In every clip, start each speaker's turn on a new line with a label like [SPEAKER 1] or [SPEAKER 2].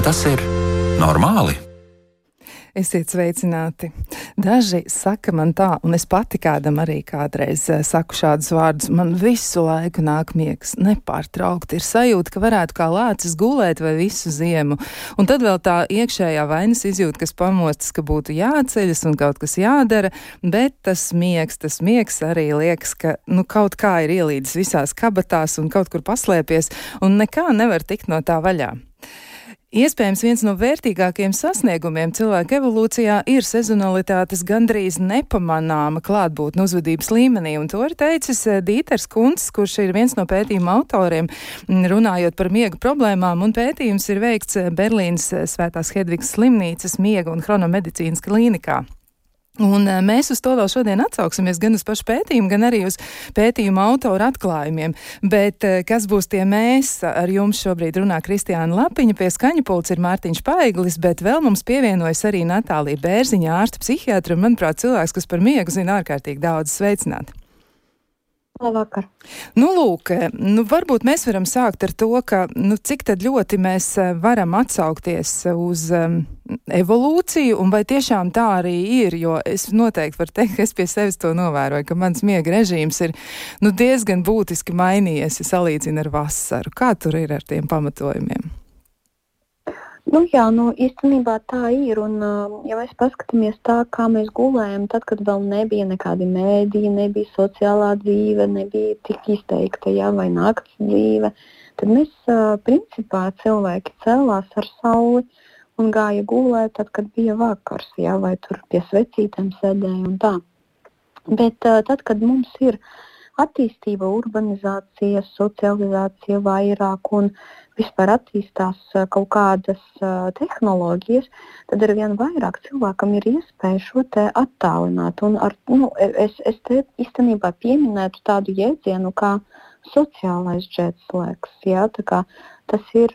[SPEAKER 1] Vai tas ir normāli?
[SPEAKER 2] Esiet sveicināti. Daži saka man tā, un es pati kādam arī kādreiz eh, saku šādus vārdus. Man visu laiku nāk miegs, nepārtraukti ir sajūta, ka varētu kā lācis gulēt vai visu ziemu. Un tad vēl tā iekšējā vainas izjūta, kas pamostas, ka būtu jāceļas un kaut kas jādara, bet tas miegs, tas miegs arī liekas, ka nu, kaut kā ir ielīdis visās kabatās un kaut kur paslēpies, un nekā nevar tikt no tā vaļā. Iespējams, viens no vērtīgākajiem sasniegumiem cilvēka evolūcijā ir sezonalitātes gandrīz nepamanāma klātbūtne uzvedības līmenī, un to ir teicis eh, Dīters Kunts, kurš ir viens no pētījuma autoriem, runājot par miega problēmām, un pētījums ir veikts eh, Berlīnas eh, Svētās Hedvigas slimnīcas miega un chronomedicīnas klīnikā. Un eh, mēs uz to vēl šodien atsauksimies gan uz pašu pētījumu, gan arī uz pētījuma autora atklājumiem. Bet eh, kas būs tie mēs? Ar jums šobrīd runā Kristiāna Lapiņa, pie skaņa pults ir Mārtiņš Paiglis, bet vēl mums pievienojas arī Natālija Bērziņa, ārsta psihiatra un, manuprāt, cilvēks, kas par miegu zina ārkārtīgi daudz. Sveicināti!
[SPEAKER 3] Labvakar.
[SPEAKER 2] Nu, lūk, nu, varbūt mēs varam sākt ar to, ka nu, cik ļoti mēs eh, varam atsaukties uz um, evolūciju, un vai tiešām tā arī ir, jo es noteikti varu teikt, ka es pie sevis to novēroju, ka mans miega režīms ir nu, diezgan būtiski mainījies, ja salīdzinu ar vasaru. Kā tur ir ar tiem pamatojumiem?
[SPEAKER 3] Nu, jā, nu, īstenībā tā ir. Un, ja mēs paskatāmies tā, kā mēs gulējam, tad, kad vēl nebija nekādi mēdīji, nebija sociālā dzīve, nebija tik izteikta, jā, vai nakts dzīve, tad mēs, principā, cilvēki cēlās ar sauli un gāja gulēt, tad, kad bija vakars, jā, vai tur pie svecītēm sēdēja un tā. Bet tad, kad mums ir attīstība, urbanizācija, socializācija vairāk un vispār attīstās kaut kādas tehnoloģijas, tad ar vien vairāk cilvēkam ir iespēja šo te attālināt. Un ar, nu, es, es te īstenībā pieminētu tādu jēdzienu kā sociālais jetslēgs. Ja? Tas ir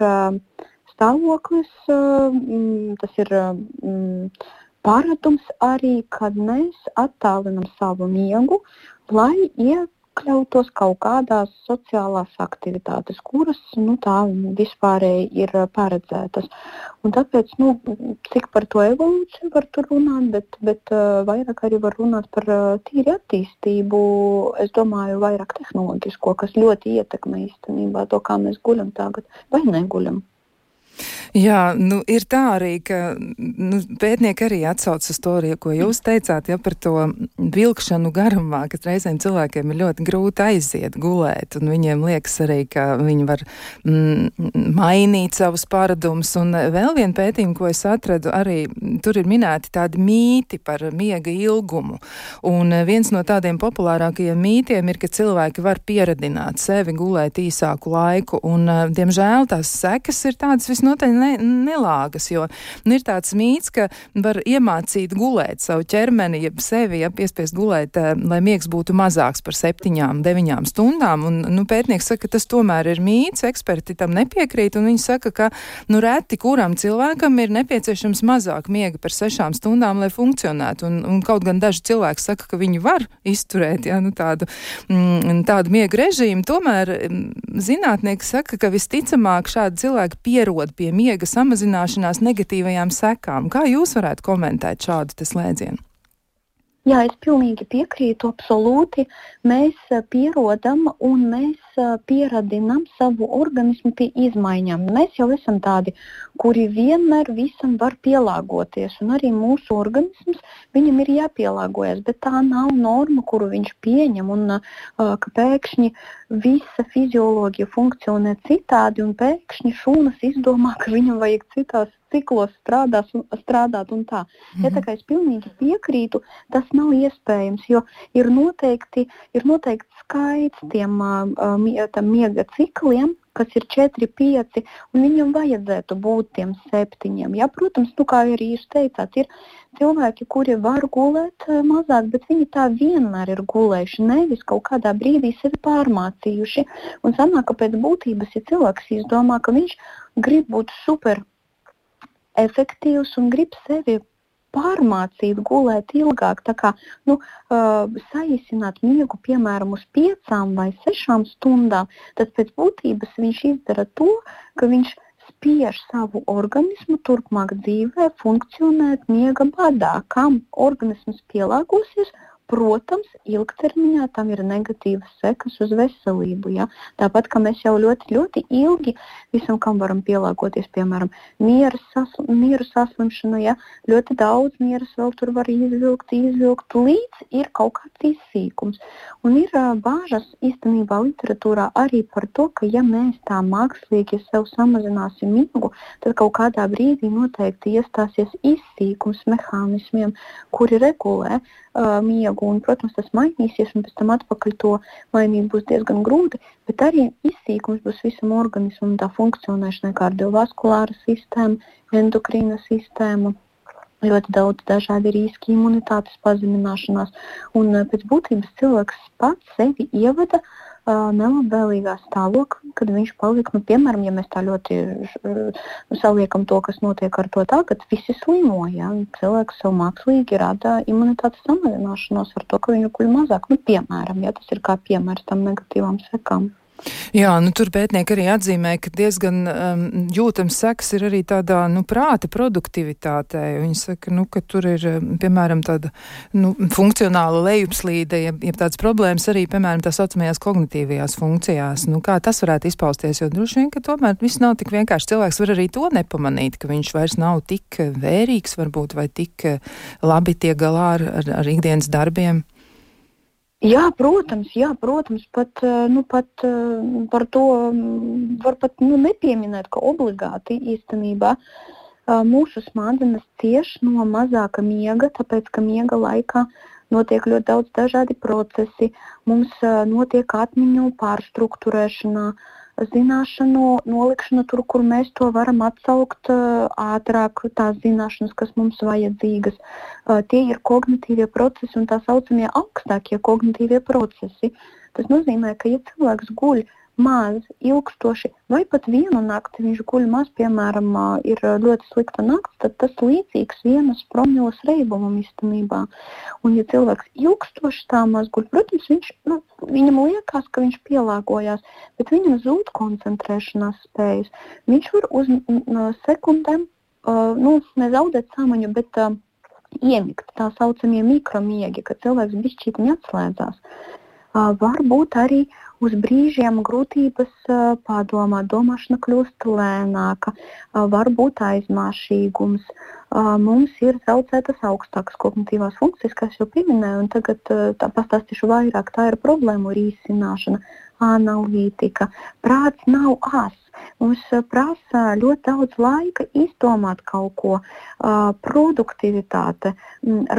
[SPEAKER 3] stāvoklis, tas ir paradums arī, kad mēs attālinam savu miegu, lai iet iekļautos kaut kādās sociālās aktivitātes, kuras nu, tā vispārēji ir paredzētas. Un tāpēc, nu, cik par to evolūciju var tur runāt, bet, bet vairāk arī var runāt par tīri attīstību, es domāju, vairāk tehnoloģisko, kas ļoti ietekmē īstenībā to, kā mēs guļam tagad vai neguļam.
[SPEAKER 2] Jā, nu, ir tā arī, ka nu, pētnieki arī atsaucas uz to, arī, ko jūs teicāt, ja par to vilkšanu garumā, ka reizēm cilvēkiem ir ļoti grūti aiziet gulēt, un viņiem liekas arī, ka viņi var mm, mainīt savus paradumus. Un vēl viena pētījuma, ko es atradu, arī tur ir minēti tādi mīti par miega ilgumu. Un viens no tādiem populārākajiem mītiem ir, ka cilvēki var pieradināt sevi gulēt īsāku laiku, un, diemžēl, tās sekas ir tādas visnotaļ ne, nelāgas, jo nu, ir tāds mīts, ka var iemācīt gulēt savu ķermeni, ja sevi, ja piespiest gulēt, eh, lai miegs būtu mazāks par septiņām, deviņām stundām. Un, nu, pētnieks saka, ka tas tomēr ir mīts, eksperti tam nepiekrīt, un viņi saka, ka nu, reti kuram cilvēkam ir nepieciešams mazāk miega par sešām stundām, lai funkcionētu. Un, un kaut gan daži cilvēki saka, ka viņi var izturēt ja, nu, tādu, mm, tādu miega režīmu, tomēr mm, zinātnieki saka, ka visticamāk šādi cilvēki pierod pie miega samazināšanās negatīvajām sekām. Kā jūs varētu komentēt šādu slēdzienu?
[SPEAKER 3] Jā, es pilnīgi piekrītu, absolūti. Mēs eh, pierodam un mēs pieradinām savu organismu pie izmaiņām. Mēs jau esam tādi, kuri vienmēr visam var pielāgoties, un arī mūsu organisms viņam ir jāpielāgojas, bet tā nav norma, kuru viņš pieņem, un uh, ka pēkšņi visa fizioloģija funkcionē citādi, un pēkšņi šūnas izdomā, ka viņam vajag citās ciklos strādās un, strādāt un tā. Mm -hmm. Ja, tā kā es pilnīgi piekrītu, tas nav iespējams, jo ir noteikti, ir noteikti skaits tiem uh, miega cikliem, kas ir 4, 5, un viņam vajadzētu būt tiem septiņiem. Ja, protams, nu, kā arī jūs teicāt, ir cilvēki, kuri var gulēt mazāk, bet viņi tā vienmēr ir gulējuši, nevis kaut kādā brīdī sevi pārmācījuši. Un sanāk, ka pēc būtības, ja cilvēks izdomā, ka viņš grib būt super efektīvs un grib sevi pārmācīt, gulēt ilgāk, tā kā nu, uh, saīsināt miegu piemēram uz piecām vai sešām stundām, tad pēc būtības viņš izdara to, ka viņš spiež savu organismu turpmāk dzīvē funkcionēt miega badā, kam organisms pielāgosies Protams, ilgtermiņā tam ir negatīvas sekas uz veselību. Ja? Tāpat kā mēs jau ļoti, ļoti ilgi visam, kam varam pielāgoties, piemēram, miera, sasl mieru saslimšanu, ja? ļoti daudz mieras vēl tur var izvilkt, izvilkt, līdz ir kaut kāds izsīkums. Un ir uh, bāžas īstenībā literatūrā arī par to, ka ja mēs tā mākslīgi sev samazināsim miegu, tad kaut kādā brīdī noteikti iestāsies izsīkums mehānismiem, kuri regulē uh, miegu. Un, protams, tas mainīsies, un pēc tam atpakaļ to mainīt būs diezgan grūti. Bet arī izsīkums būs visam organismam, tā funkcionēšanai, kardiovaskulāra sistēma, endokrīna sistēma. Ļoti daudz dažādi riski, imunitātes pazemināšanās. Un pēc būtības cilvēks pats sevi ievada uh, nelabvēlīgā stāvoklī, kad viņš paliek, nu, piemēram, ja mēs tā ļoti saliekam to, kas notiek ar to tagad, visi slimo. Ja? Cilvēks sev mākslīgi rada imunitātes samazināšanos ar to, ka viņu kuļ mazāk. Nu, piemēram, ja tas ir kā piemērs tam negatīvām sekām.
[SPEAKER 2] Jā, nu, tur pētnieki arī atzīmē, ka diezgan um, jūtams seks ir arī tādā nu, prāta produktivitātē. Viņi saka, nu, ka tur ir um, piemēram tāda nu, funkcionāla lejupslīde, ja, ja tādas problēmas arī, piemēram, tā saucamajās kognitīvajās funkcijās. Nu, kā tas varētu izpausties, jo droši vien, ka tomēr viss nav tik vienkārši. Cilvēks var arī to nepamanīt, ka viņš vairs nav tik vērīgs varbūt vai tik labi tiek galā ar, ar, ar ikdienas darbiem.
[SPEAKER 3] Jā, protams, jā, protams pat, eh, nu, pat eh, par to mm, var pat nu, nepieminēt, ka obligāti īstenībā eh, mūsu smadzenes cieš no mazāka miega, tāpēc ka miega laikā notiek ļoti daudz dažādi procesi. Mums notiek atmiņu pārstruktūrēšana, zināšanu nolikšana tur, kur mēs to varam atsaukt ātrāk, tās zināšanas, kas mums vajadzīgas. Tie ir kognitīvie procesi un tā saucamie augstākie kognitīvie procesi. Tas nozīmē, ka ja cilvēks guļ maz, ilgstoši, vai pat vienu nakti viņš guļ maz, piemēram, ir ļoti slikta nakts, tad tas līdzīgs vienas promils reibumam īstenībā. Un, ja cilvēks ilgstoši tā maz guļ, protams, viņš, nu, viņam liekas, ka viņš pielāgojās, bet viņam zūd koncentrēšanās spējas. Viņš var uz sekundēm, nu, nezaudēt samaņu, bet uh, iemigt tā saucamie mikromiegi, kad cilvēks bišķītiņi atslēdzās. Uh, varbūt arī uz brīžiem grūtības pārdomāt, domāšana kļūst lēnāka, varbūt aizmāšīgums. Mums ir traucētas augstākas kognitīvās funkcijas, kas jau pieminēju, un tagad tā pastāstīšu vairāk. Tā ir problēmu risināšana, analītika. Prāts nav ās. Mums prasa ļoti daudz laika izdomāt kaut ko, produktivitāte,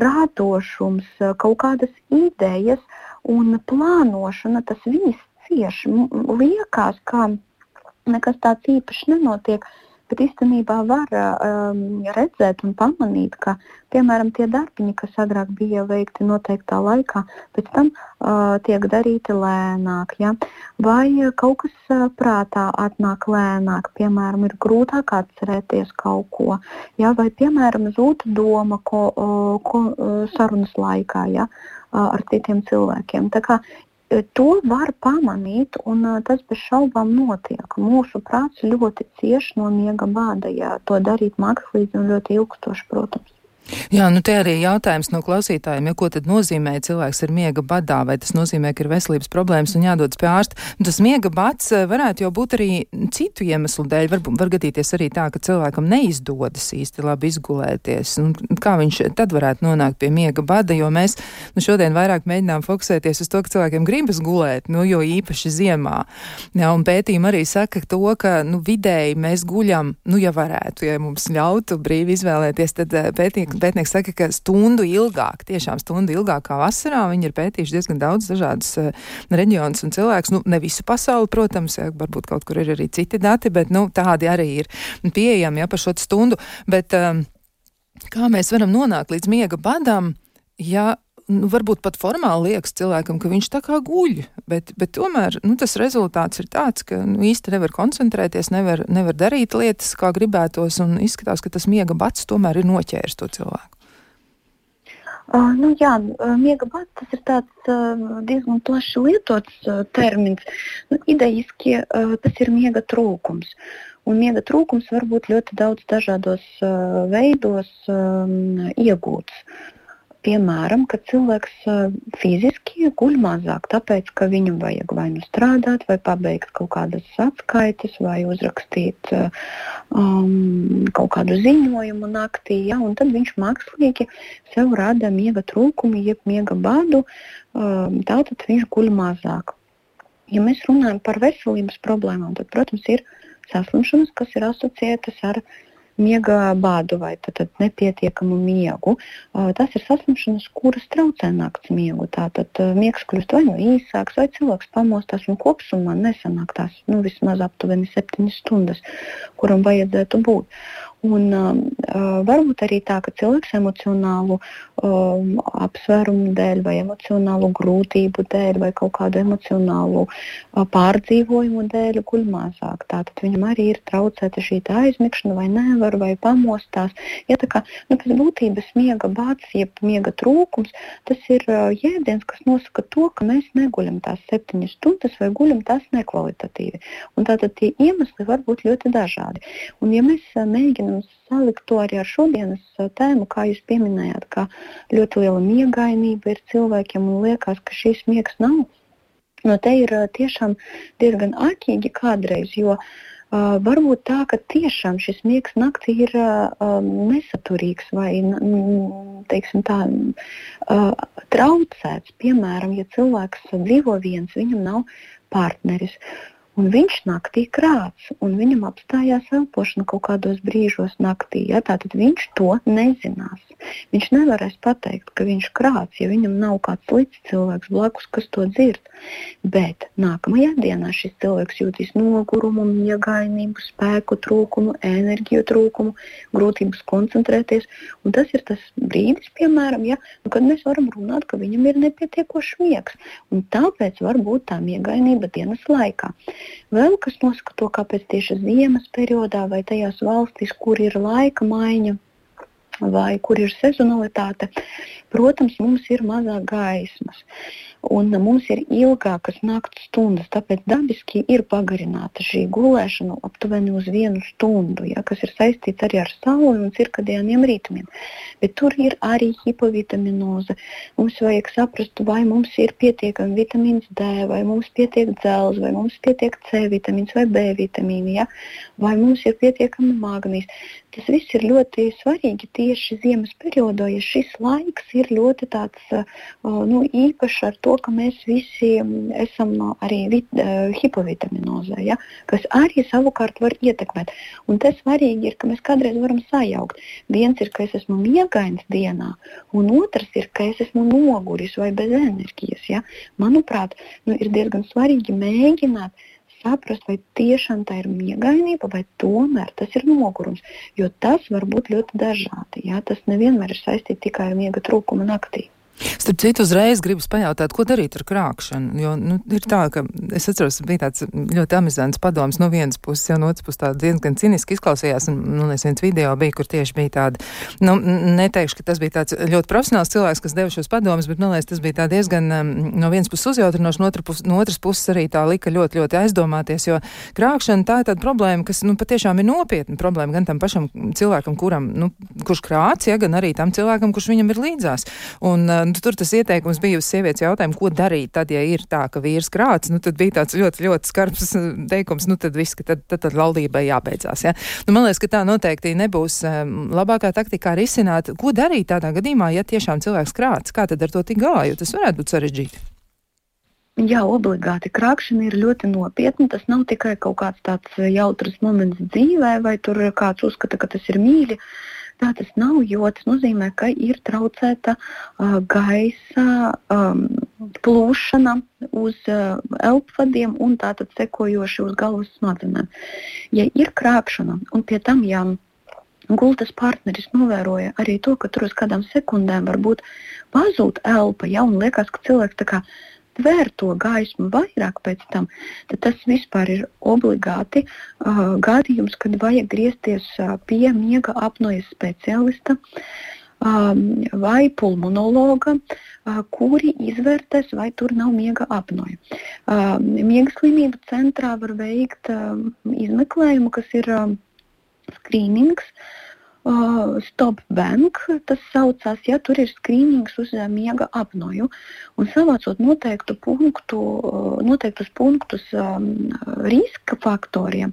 [SPEAKER 3] radošums, kaut kādas idejas un plānošana. Tas viss cieši. Liekas, ka nekas tāds īpašs nenotiek. Bet īstenībā var um, redzēt un pamanīt, ka piemēram tie darbiņi, kas agrāk bija veikti noteiktā laikā, pēc tam uh, tiek darīti lēnāk. Ja? Vai kaut kas uh, prātā atnāk lēnāk, piemēram, ir grūtāk atcerēties kaut ko, ja? vai piemēram zūd doma ko, ko, sarunas laikā ja? ar citiem cilvēkiem. Tā kā To var pamanīt, un tas bez šaubām notiek. Mūsu prāts ļoti cieši no miega bāda, ja to darīt mākslīgi un ļoti ilgstoši, protams.
[SPEAKER 2] Jā, nu te arī jautājums no klausītājiem, ja ko tad nozīmē cilvēks ir miega badā, vai tas nozīmē, ka ir veselības problēmas un jādodas pie ārsta. Nu, tas miega bats eh, varētu jau būt arī citu iemeslu dēļ. Var, var gadīties arī tā, ka cilvēkam neizdodas īsti labi izgulēties. Un kā viņš tad varētu nonākt pie miega bada, jo mēs nu, šodien vairāk mēģinām fokusēties uz to, ka cilvēkiem gribas gulēt, nu, jo īpaši ziemā. Jā, un pētījumi arī saka to, ka nu, vidēji mēs guļam, nu, ja varētu, ja mums ļautu brīvi izvēlēties, tad eh, pētījumi pētnieks saka, ka stundu ilgāk, tiešām stundu ilgāk kā vasarā, viņi ir pētījuši diezgan daudz dažādas uh, reģionus un cilvēkus. Nu, ne visu pasauli, protams, ja, varbūt kaut kur ir arī citi dati, bet nu, tādi arī ir pieejami ja, par šo stundu. Bet, um, kā mēs varam nonākt līdz miega badam, ja nu, varbūt pat formāli liekas cilvēkam, ka viņš tā kā guļ, bet, bet tomēr nu, tas rezultāts ir tāds, ka nu, īsti nevar koncentrēties, nevar, nevar darīt lietas, kā gribētos, un izskatās, ka tas miega bats tomēr ir noķēris to cilvēku.
[SPEAKER 3] Uh, nu, jā, miega bats tas ir tāds, uh, diezgan plaši lietots uh, termins. Nu, idejiski tas ir miega trūkums. Un miega trūkums var būt ļoti daudz dažādos veidos um, iegūts. Piemēram, kad cilvēks fiziski guļ mazāk, tāpēc, ka viņam vajag vai nu strādāt, vai pabeigt kaut kādas atskaites, vai uzrakstīt um, kaut kādu ziņojumu naktī, ja, un tad viņš mākslīgi sev rada miega trūkumu, jeb miega badu, um, tātad viņš guļ mazāk. Ja mēs runājam par veselības problēmām, tad, protams, ir saslimšanas, kas ir asociētas ar uh, miega bādu vai tad, tad nepietiekamu miegu. Tas ir saslimšanas, kuras traucē nakts miegu. Tātad miegs kļūst vai nu īsāks, vai cilvēks pamostās un kopumā nesanāk tās nu, vismaz aptuveni 7 stundas, kuram vajadzētu būt. Un, uh, varbūt arī tā, ka cilvēks emocionālu um, apsvērumu dēļ, vai emocionālu grūtību dēļ, vai kaut kādu emocionālu uh, pārdzīvojumu dēļ guļ mazāk. Tātad viņam arī ir traucēta šī aizmigšana, vai nevar, vai pamostās. Ja, tā kā nu, pēc būtības miega bācis, jeb miega trūkums, tas ir uh, jēdziens, kas nosaka to, ka mēs neguļam tās septiņas stundas vai guļam tās nekvalitatīvi. Un tātad tie iemesli var būt ļoti dažādi. Un, ja mēs uh, mēģinām mēģinām salikt to arī ar šodienas tēmu, kā jūs pieminējāt, ka ļoti liela miegainība ir cilvēkiem un liekas, ka šīs miegs nav. No te ir tiešām diezgan ārķīgi kādreiz, jo uh, varbūt tā, ka tiešām šis miegs naktī ir uh, nesaturīgs vai teiksim, tā, uh, traucēts. Piemēram, ja cilvēks dzīvo viens, viņam nav partneris. Uh, Un viņš naktī krāts, un viņam apstājās elpošana kaut kādos brīžos naktī. Ja? Tātad viņš to nezinās. Viņš nevarēs pateikt, ka viņš krāts, ja viņam nav kāds līdz cilvēks blakus, kas to dzird. Bet nākamajā dienā šis cilvēks jūtīs nogurumu, miegainību, spēku trūkumu, enerģiju trūkumu, grūtības koncentrēties. Un tas ir tas brīdis, piemēram, ja, nu, kad mēs varam runāt, ka viņam ir nepietiekošs miegs. Un tāpēc var būt tā miegainība dienas laikā. Vēl kas nosaka to, kāpēc tieši ziemas periodā vai tajās valstīs, kur ir laika maiņa vai kur ir sezonalitāte, protams, mums ir mazāk gaismas un mums ir ilgākas naktas stundas. Tāpēc dabiski ir pagarināta šī gulēšana aptuveni uz vienu stundu, ja, kas ir saistīts arī ar sauli un cirkadiāniem ritmiem. Bet tur ir arī hipovitaminoze. Mums vajag saprast, vai mums ir pietiekami vitamīns D, vai mums pietiek dzelzs, vai mums pietiek C vitamīns vai B vitamīni, ja, vai mums ir pietiekami magnīs. Tas viss ir ļoti svarīgi tieši ziemas periodā, ja šis laiks ir ļoti tāds, nu, īpašs ar to, ka mēs visi esam arī vit, hipovitaminozē, ja, kas arī savukārt var ietekmēt. Un tas svarīgi ir, ka mēs kādreiz varam sajaukt. Viens ir, ka es esmu miegains dienā, un otrs ir, ka es esmu noguris vai bez enerģijas. Ja. Manuprāt, nu, ir diezgan svarīgi mēģināt saprast, vai tiešām tā ir miegainība, vai tomēr tas ir nogurums. Jo tas var būt ļoti dažādi. Jā? Tas nevienmēr ir saistīts tikai ar miega trūkumu naktī.
[SPEAKER 2] Starp citu, uzreiz gribas pajautāt, ko darīt ar krāpšanu. Jo nu, ir tā, ka es atceros, bija tāds ļoti amizants padoms no vienas puses, jau no otras puses tā diezgan ciniski izklausījās. Un, nu, es viens video bija, kur tieši bija tāda, nu, neteikšu, ka tas bija tāds ļoti profesionāls cilvēks, kas deva šos padomus, bet, man liekas, tas bija tā diezgan um, no vienas puses uzjautrinoši, no, pus, no otras puses arī tā lika ļoti, ļoti aizdomāties, jo krāpšana tā ir tāda problēma, kas, nu, patiešām ir nopietna problēma gan tam pašam cilvēkam, kuram, nu, kurš krāts, ja, gan arī tam cilvēkam, kurš viņam ir līdzās. Un, uh, nu, tur tas ieteikums bija uz sievietes jautājumu, ko darīt tad, ja ir tā, ka vīrs krāts. Nu, tad bija tāds ļoti, ļoti skarbs uh, teikums, nu tad viss, ka tad, tad, tad laulībai jābeidzās. Ja? Nu, man liekas, ka tā noteikti nebūs um, labākā taktika risināt. Ko darīt tādā gadījumā, ja tiešām cilvēks krāts? Kā tad ar to tik galā, jo tas varētu būt sarežģīti?
[SPEAKER 3] Jā, obligāti krāpšana ir ļoti nopietna. Tas nav tikai kaut kāds tāds jautrs moments dzīvē, vai tur kāds uzskata, ka tas ir mīļi. Tā tas nav, jo tas nozīmē, ka ir traucēta uh, gaisa um, plūšana uz uh, elpvadiem un tātad sekojoši uz galvas smadzenēm. Ja ir krāpšana un pie tam, ja gultas partneris novēroja arī to, ka tur uz kādām sekundēm varbūt pazūd elpa, ja, un liekas, ka cilvēks tā kā tver to gaismu vairāk pēc tam, tad tas vispār ir obligāti uh, gadījums, kad vajag griezties uh, pie miega apnojas speciālista. vai pulmonologa, kuri izvērtēs, vai tur nav miega apnoja. Miega slimību centrā var veikt izmeklējumu, kas ir skrīnings, uh, stop bank, tas saucās, ja tur ir skrīnings uz uh, miega apnoju. Un savācot noteiktu punktu, uh, noteiktus punktus um, riska faktoriem,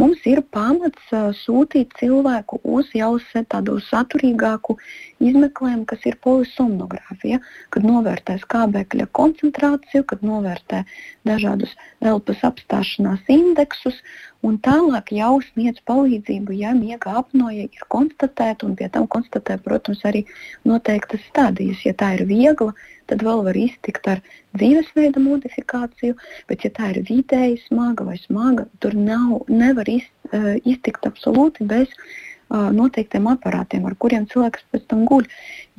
[SPEAKER 3] mums ir pamats uh, sūtīt cilvēku uz jau tādu saturīgāku izmeklējumu, kas ir polisomnogrāfija, kad novērtē skābekļa koncentrāciju, kad novērtē dažādus elpas apstāšanās indeksus un tālāk jau sniedz palīdzību, ja miega apnoja ir konstatēta, un pie tam konstatē, protams, arī noteiktas stadijas. Ja tā ir viegla, tad vēl var iztikt ar dzīvesveida modifikāciju, bet ja tā ir vidēji smaga vai smaga, tur nav, nevar iz, uh, iztikt absolūti bez uh, noteiktiem aparātiem, ar kuriem cilvēks pēc tam guļ.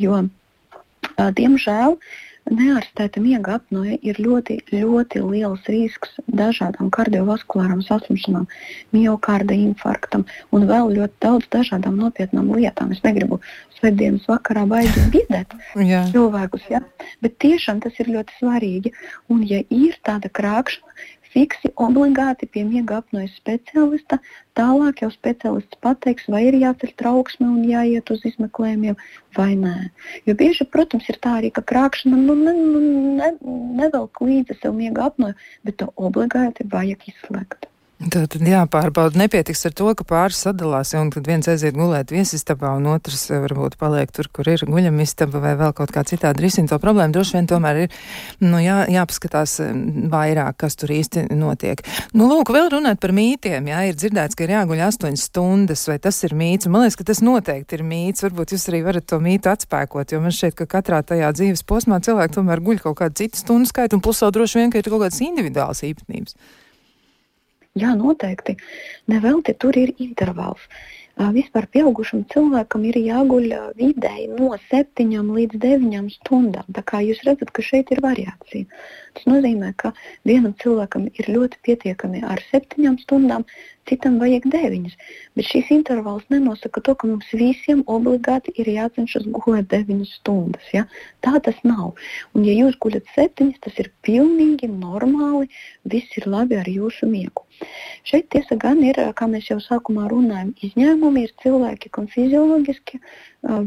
[SPEAKER 3] Jo, uh, diemžēl, uh, Neārstēta miega apnoja ir ļoti, ļoti liels risks dažādām kardiovaskulārām saslimšanām, miocarda infarktam un vēl ļoti daudz dažādām nopietnām lietām. Es negribu svētdienas vakarā baigi biedēt cilvēkus, ja? bet tiešām tas ir ļoti svarīgi. Un ja ir tāda krākšana, fiksi obligāti pie miega apnojas speciālista. Tālāk jau speciālists pateiks, vai ir jāceļ trauksme un jāiet uz izmeklējumiem vai nē. Jo bieži, protams, ir tā arī, ka krākšana nu, ne, nu, ne, nevelk līdzi sev miega apnoju, bet to obligāti vajag izslēgt.
[SPEAKER 2] Tad, tad jāpārbauda. Nepietiks ar to, ka pāris sadalās, un kad viens aiziet gulēt viesistabā, un otrs eh, varbūt paliek tur, kur ir guļamistaba vai vēl kaut kā citādi risina to problēmu. Droši vien tomēr ir nu, jā, jāpaskatās eh, vairāk, kas tur īsti notiek. Nu, lūk, vēl runāt par mītiem. Jā, ir dzirdēts, ka ir jāguļ astoņas stundas, vai tas ir mīts. Man liekas, ka tas noteikti ir mīts. Varbūt jūs arī varat to mītu atspēkot, jo man šķiet, ka katrā tajā dzīves posmā cilvēki tomēr guļ kaut kādu citu stundu skaitu, un plus vēl droši vien, ka ir kaut kādas individuālas īpatnības.
[SPEAKER 3] Jā, noteikti. Nevelti tur ir intervāls. Vispār pieaugušam cilvēkam ir jāguļ vidēji no 7 līdz 9 stundām. Tā kā jūs redzat, ka šeit ir variācija. Tas nozīmē, ka vienam cilvēkam ir ļoti pietiekami ar 7 stundām, citam vajag 9. Bet šīs intervāls nenosaka to, ka mums visiem obligāti ir jācenšas gulēt 9 stundas. Ja? Tā tas nav. Un, ja jūs guļat 7, tas ir pilnīgi normāli, viss ir labi ar jūsu miegu. Šeit tiesa gan ir, kā mēs jau sākumā runājam, izņēmumi ir cilvēki, kam fizioloģiski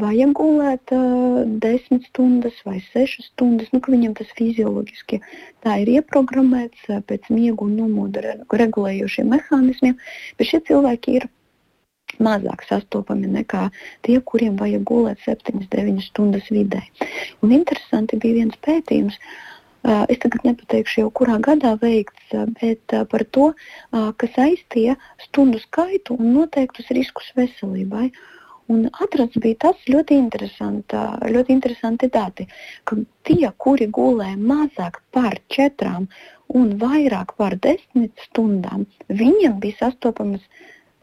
[SPEAKER 3] vajag gulēt uh, 10 stundas vai 6 stundas, nu, ka viņam tas fizioloģiski tā ir ieprogrammēts uh, pēc miegu un nomoda regulējošiem mehānismiem, bet šie cilvēki ir mazāk sastopami nekā tie, kuriem vajag gulēt 7-9 stundas vidē. Un interesanti bija viens pētījums. Es tagad nepateikšu, jau kurā gadā veikts, bet par to, kas aiztie stundu skaitu un noteiktus riskus veselībai. Un atrasts bija tas ļoti interesanti, ļoti interesanti dati, ka tie, kuri gulēja mazāk par četrām un vairāk par desmit stundām, viņiem bija sastopamas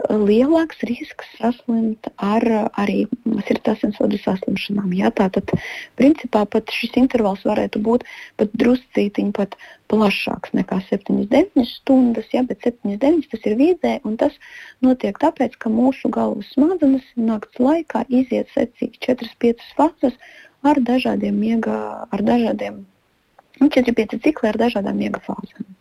[SPEAKER 3] lielāks risks saslimt ar arī sirdsasinsvadu saslimšanām. Ja? Tātad, principā, pat šis intervāls varētu būt pat druscītiņ pat plašāks nekā 7-9 stundas, ja? bet 7-9 tas ir vidē, un tas notiek tāpēc, ka mūsu galvas smadzenes nakts laikā iziet secīgi 4-5 fazes ar dažādiem miega, ar dažādiem, nu, 4-5 cikli ar dažādām miega fāzēm.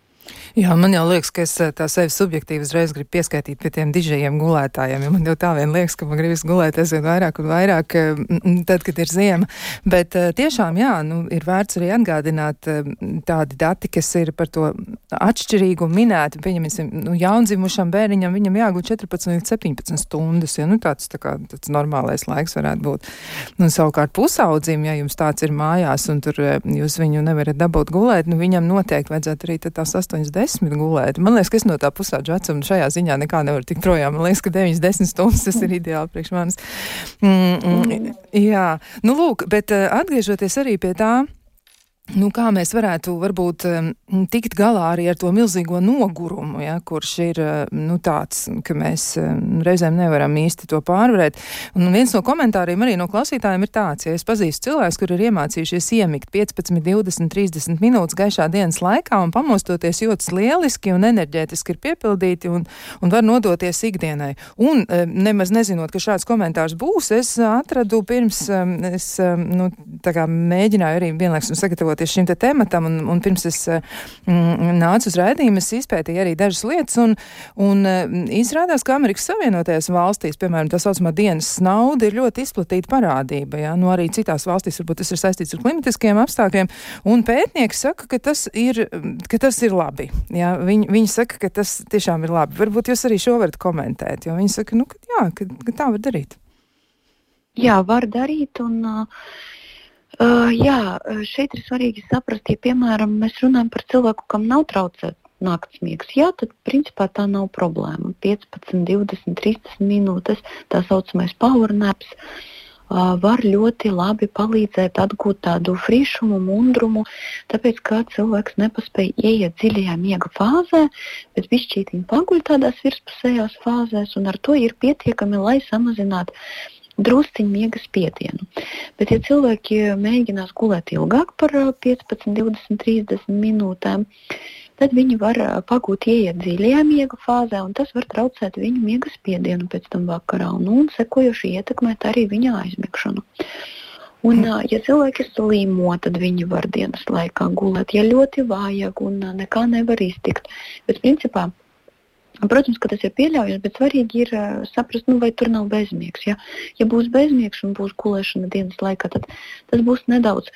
[SPEAKER 2] Jā, man jau liekas, ka es eh, tā sevi subjektīvi uzreiz gribu pieskaitīt pie tiem dižajiem gulētājiem, jo man jau tā vien liekas, ka man gribas gulēt aizvien vairāk un vairāk, eh, tad, kad ir ziema. Bet eh, tiešām, jā, nu, ir vērts arī atgādināt tādi dati, kas ir par to atšķirīgu minēti. Pieņemsim, nu, jaundzimušam bērniņam viņam jāgūt 14 līdz 17 stundas, ja nu tāds, tā kā, tāds normālais laiks varētu būt. Nu, savukārt pusaudzim, ja jums tāds ir mājās un tur jūs viņu nevarat dabūt gulēt, nu, viņam noteikti vajadzētu arī tās 8, 10 desmit gulēt. Man liekas, ka es no tā pusauģa vecuma šajā ziņā nekā nevaru tikt projām. Man liekas, ka 9, 10 stundas tas ir ideāli priekš manis. Mm, mm, jā, nu lūk, bet uh, atgriežoties arī pie tā. Nu, kā mēs varētu varbūt tikt galā arī ar to milzīgo nogurumu, ja, kurš ir nu, tāds, ka mēs reizēm nevaram īsti to pārvarēt. Un viens no komentāriem arī no klausītājiem ir tāds, ja es pazīstu cilvēkus, kur ir iemācījušies iemigt 15, 20, 30 minūtes gaišā dienas laikā un pamostoties jūtas lieliski un enerģētiski ir piepildīti un, un var nodoties ikdienai. Un nemaz nezinot, ka šāds komentārs būs, es atradu pirms, es nu, mēģināju arī vienlaiks sagatavot gatavoties šim te tematam, un, un pirms es eh, mm, nācu uz raidījumu, es izpētīju arī dažas lietas, un, un mm, izrādās, ka Amerikas Savienotajās valstīs, piemēram, tā saucamā dienas nauda ir ļoti izplatīta parādība, jā, nu arī citās valstīs varbūt tas ir saistīts ar klimatiskiem apstākļiem, un pētnieki saka, ka tas ir, ka tas ir labi, jā, viņi, viņi saka, ka tas tiešām ir labi. Varbūt jūs arī šo varat komentēt, jo viņi saka, nu, ka jā, ka, ka tā var darīt.
[SPEAKER 3] Jā, var darīt, un uh, Uh, jā, šeit ir svarīgi saprast, ja piemēram mēs runājam par cilvēku, kam nav traucēts naktas miegs, jā, tad principā tā nav problēma. 15, 20, 30 minūtes, tā saucamais power naps, uh, var ļoti labi palīdzēt atgūt tādu frišumu, mundrumu, tāpēc ka cilvēks nepaspēja ieiet dziļajā miega fāzē, bet bišķītiņi paguļ tādās virspusējās fāzēs, un ar to ir pietiekami, lai samazinātu drusciņu miega spiedienu. Bet, ja cilvēki mēģinās gulēt ilgāk par 15, 20, 30 minūtēm, tad viņi var pagūt ieiet dziļajā miega fāzē, un tas var traucēt viņu miega spiedienu pēc tam vakarā, un, un sekojoši ietekmēt arī viņa aizmigšanu. Un, ja cilvēki slīmo, tad viņi var dienas laikā gulēt, ja ļoti vajag un nekā nevar iztikt. Bet, principā, Protams, ka tas ir pieļaujams, bet svarīgi ir uh, saprast, nu, vai tur nav bezmiegs. Ja, ja būs bezmiegs un būs gulēšana dienas laikā, tad tas būs nedaudz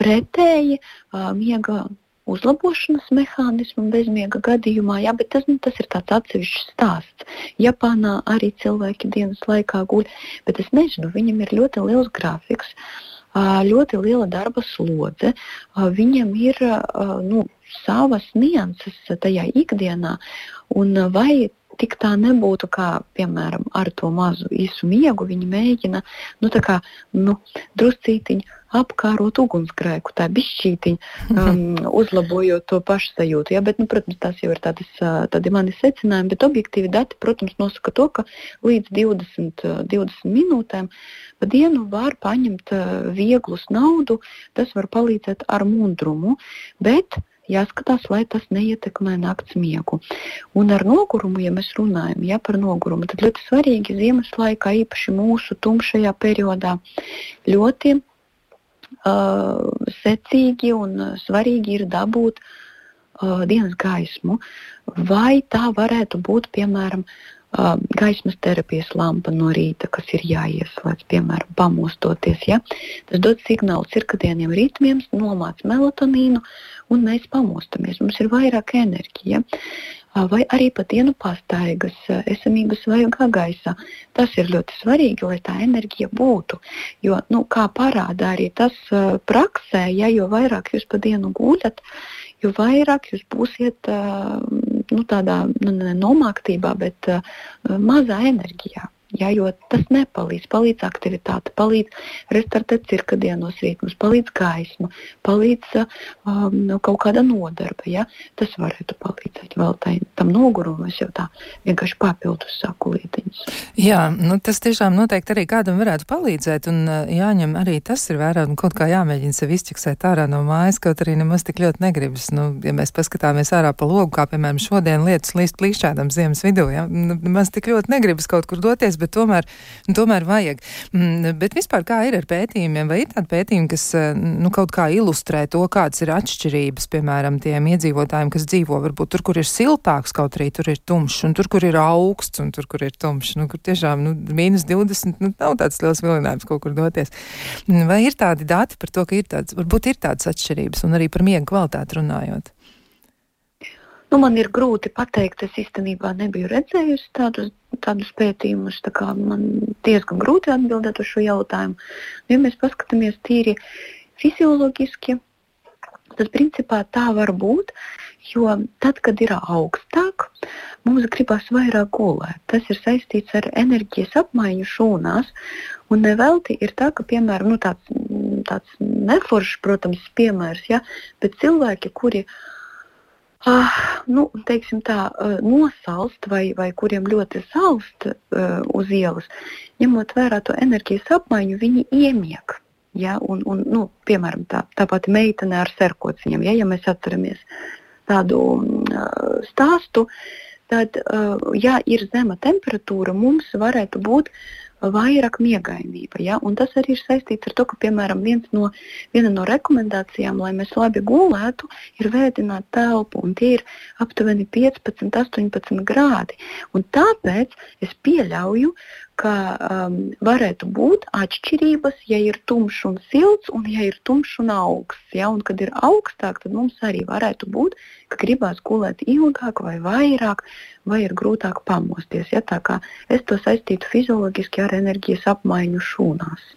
[SPEAKER 3] pretēji uh, miega uzlabošanas mehānismu bezmiega gadījumā, jā, bet tas, nu, tas ir tāds atsevišķs stāsts. Japānā arī cilvēki dienas laikā guļ, bet es nezinu, viņam ir ļoti liels grafiks. Ļoti liela darba slodze. Viņam ir nu, savas nianses tajā ikdienā, Un vai tik tā nebūtu, kā piemēram ar to mazu īsu miegu, viņi mēģina nu, kā, nu, druscītiņu apkārot ugunsgrēku, tā bišķītiņa, um, uzlabojot to pašsajūtu. Ja? Bet, nu, protams, tas jau ir tādas, tādi mani secinājumi, bet objektīvi dati, protams, nosaka to, ka līdz 20, 20 uh, minūtēm pa dienu var paņemt vieglus naudu, tas var palīdzēt ar mundrumu, bet jāskatās, lai tas neietekmē nakts miegu. Un ar nogurumu, ja mēs runājam ja, par nogurumu, tad ļoti svarīgi ziemas laikā, īpaši mūsu tumšajā periodā, ļoti uh, secīgi un svarīgi ir dabūt uh, dienas gaismu. Vai tā varētu būt, piemēram, uh, gaismas terapijas lampa no rīta, kas ir jāieslēdz, piemēram, pamostoties. Ja? Tas dod signālu cirkadieniem ritmiem, nomāc melatonīnu, un mēs pamostamies. Mums ir vairāk enerģija. Vai arī pat dienu pastaigas, esamības vajagā gaisā. Tas ir ļoti svarīgi, lai tā enerģija būtu. Jo, nu, kā parāda arī tas praksē, ja jo vairāk jūs pa dienu guļat, jo vairāk jūs būsiet nu, tādā nu, nomāktībā, bet mazā enerģijā. Ja, jo tas nepalīdz. Palīdz aktivitāte, palīdz restartēt cirkadienos ritmus, palīdz gaisma, palīdz um, nu, kaut kāda nodarbe. Ja. Tas varētu palīdzēt vēl tai, tam nogurumam. Es jau tā vienkārši papildus saku lietiņas.
[SPEAKER 2] Jā, nu, tas tiešām noteikti arī kādam varētu palīdzēt. Un uh, jāņem arī tas ir vērā un kaut kā jāmēģina sevi izķeksēt ārā no mājas, kaut arī nemaz tik ļoti negribas. Nu, ja mēs paskatāmies ārā pa logu, kā piemēram šodien lietas līst plīšķādam ziemas vidū, ja, nu, nemaz tik ļoti negribas kaut kur doties bet tomēr, nu, tomēr vajag. Mm, bet vispār kā ir ar pētījumiem? Vai ir tādi pētījumi, kas eh, nu, kaut kā ilustrē to, kādas ir atšķirības, piemēram, tiem iedzīvotājiem, kas dzīvo varbūt tur, kur ir siltāks, kaut arī tur ir tumšs, un tur, kur ir augsts, un tur, kur ir tumšs, nu, kur tiešām nu, mīnus 20, nu, nav tāds liels vilinājums kaut kur doties. Vai ir tādi dati par to, ka ir tāds, varbūt ir tādas atšķirības, un arī par miega kvalitāti runājot?
[SPEAKER 3] Nu, man ir grūti pateikt, es īstenībā nebiju redzējusi tādus, tādus pētījumus. Tā man diezgan grūti atbildēt uz šo jautājumu. Nu, ja mēs paskatāmies tīri fizioloģiski, tad principā tā var būt. Jo tad, kad ir augstāk, mums gribas vairāk gulēt. Tas ir saistīts ar enerģijas apmaiņu šūnās. Un nevelti ir tā, ka, piemēram, nu, tāds, tāds neforšs, protams, piemērs, ja, bet cilvēki, kuri uh, nu, teiksim tā, nosalst vai, vai kuriem ļoti salst uh, uz ielas, ņemot vērā to enerģijas apmaiņu, viņi iemiek. Ja, un, un, nu, piemēram, tā, tā pati meitene ar serkociņiem, ja, ja mēs atceramies tādu uh, stāstu, tad, uh, ja ir zema temperatūra, mums varētu būt uh, vairāk miegainība. Ja? Un tas arī ir saistīts ar to, ka, piemēram, no, viena no rekomendācijām, lai mēs labi gulētu, ir vēdināt telpu, un tie ir aptuveni 15, 18 grādi. Un tāpēc es pieļauju, ka um, varētu būt atšķirības, ja ir tumšs un silts, un ja ir tumšs un augsts. Ja? Un, kad ir augstāk, tad mums arī varētu būt, ka gribās gulēt ilgāk vai vairāk, vai ir grūtāk pamosties. Ja? Tā kā es to saistītu fizioloģiski ar enerģijas apmaiņu šūnās.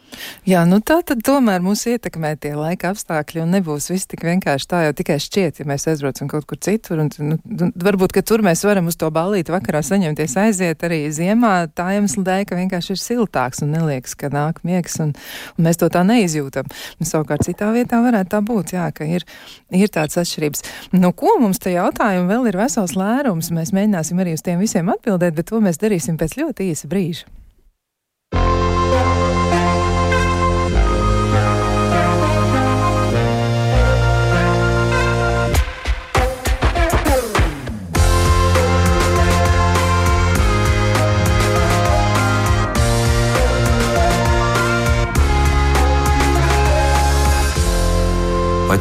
[SPEAKER 2] Jā, nu tā tad tomēr mūs ietekmē tie laika apstākļi un nebūs viss tik vienkārši tā jau tikai šķiet, ja mēs aizbraucam kaut kur citur. Un, nu, varbūt, ka tur mēs varam uz to balīti vakarā saņemties aiziet arī ziemā tā iemesla dēļ, ka vienkārši ir siltāks un neliekas, ka nāk miegs un, un mēs to tā neizjūtam. Un, savukārt citā vietā varētu tā būt, jā, ka ir, ir tāds atšķirības. Nu, ko mums te jautājumu vēl ir vesels lērums? Mēs mēģināsim arī uz tiem visiem atbildēt, bet to mēs darīsim pēc ļoti īsa brīža.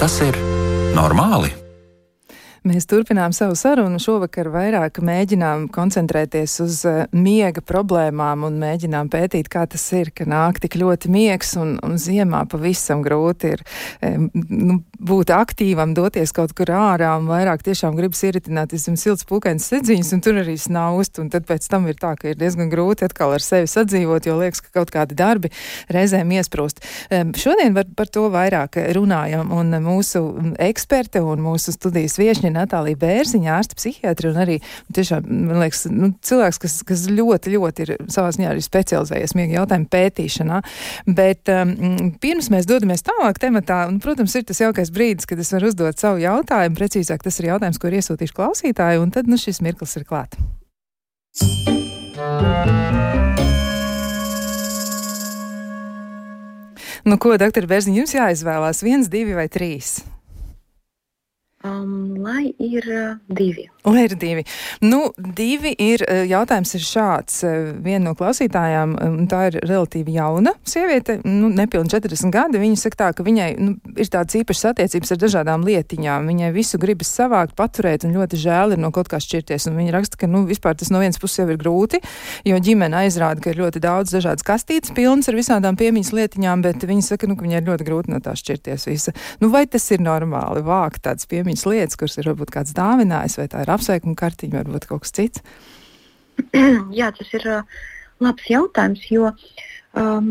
[SPEAKER 1] Tas ir normāli?
[SPEAKER 2] Mēs turpinām savu sarunu. Šovakar vairāk mēģinām koncentrēties uz uh, miega problēmām un mēģinām pētīt, kā tas ir, ka nāk tik ļoti miegs un, un ziemā pavisam grūti ir nu, būt aktīvam, doties kaut kur ārā un vairāk tiešām gribas ieritināties zem silts pūkains sedziņas un tur arī snaust. Un tad pēc tam ir tā, ka ir diezgan grūti atkal ar sevi sadzīvot, jo liekas, ka kaut kādi darbi reizēm iesprūst. Šodien var, par to vairāk runājam un mūsu eksperte un mūsu studijas viešņi ir Natālija Bērziņa, ārsta psihiatra un arī tiešām, man liekas, nu, cilvēks, kas, kas ļoti, ļoti ir savā ziņā arī specializējies miega jautājumu pētīšanā. Bet um, pirms mēs dodamies tālāk tematā, un, protams, ir tas jaukais brīdis, kad es varu uzdot savu jautājumu, precīzāk tas ir jautājums, ko ir iesūtījuši klausītāji, un tad, nu, šis mirklis ir klāt. Nu, ko, doktor Bērziņ, jums jāizvēlās viens, divi vai trīs?
[SPEAKER 3] Um, lai ir uh, divi.
[SPEAKER 2] Lai ir divi. Nu, divi ir uh, jautājums ir šāds. Uh, viena no klausītājām, um, tā ir relatīvi jauna sieviete, nu, nepilni 40 gadi. Viņa saka tā, ka viņai nu, ir tādas īpašas attiecības ar dažādām lietiņām. Viņai visu gribas savākt, paturēt, un ļoti žēl ir no kaut kā šķirties. Un viņa raksta, ka nu, vispār tas no vienas puses jau ir grūti, jo ģimene aizrāda, ka ir ļoti daudz dažādas kastītes pilnas ar visādām piemiņas lietiņām, bet viņa saka, nu, ka viņai ir ļoti grūti no tā šķirties. Visa. Nu, vai tas ir normāli vākt tādas piemiņas lietas, kuras ir varbūt kāds dāvinājis, vai tā ir apsveikuma kartiņa, varbūt kaut kas cits?
[SPEAKER 3] Jā, tas ir uh, labs jautājums, jo um,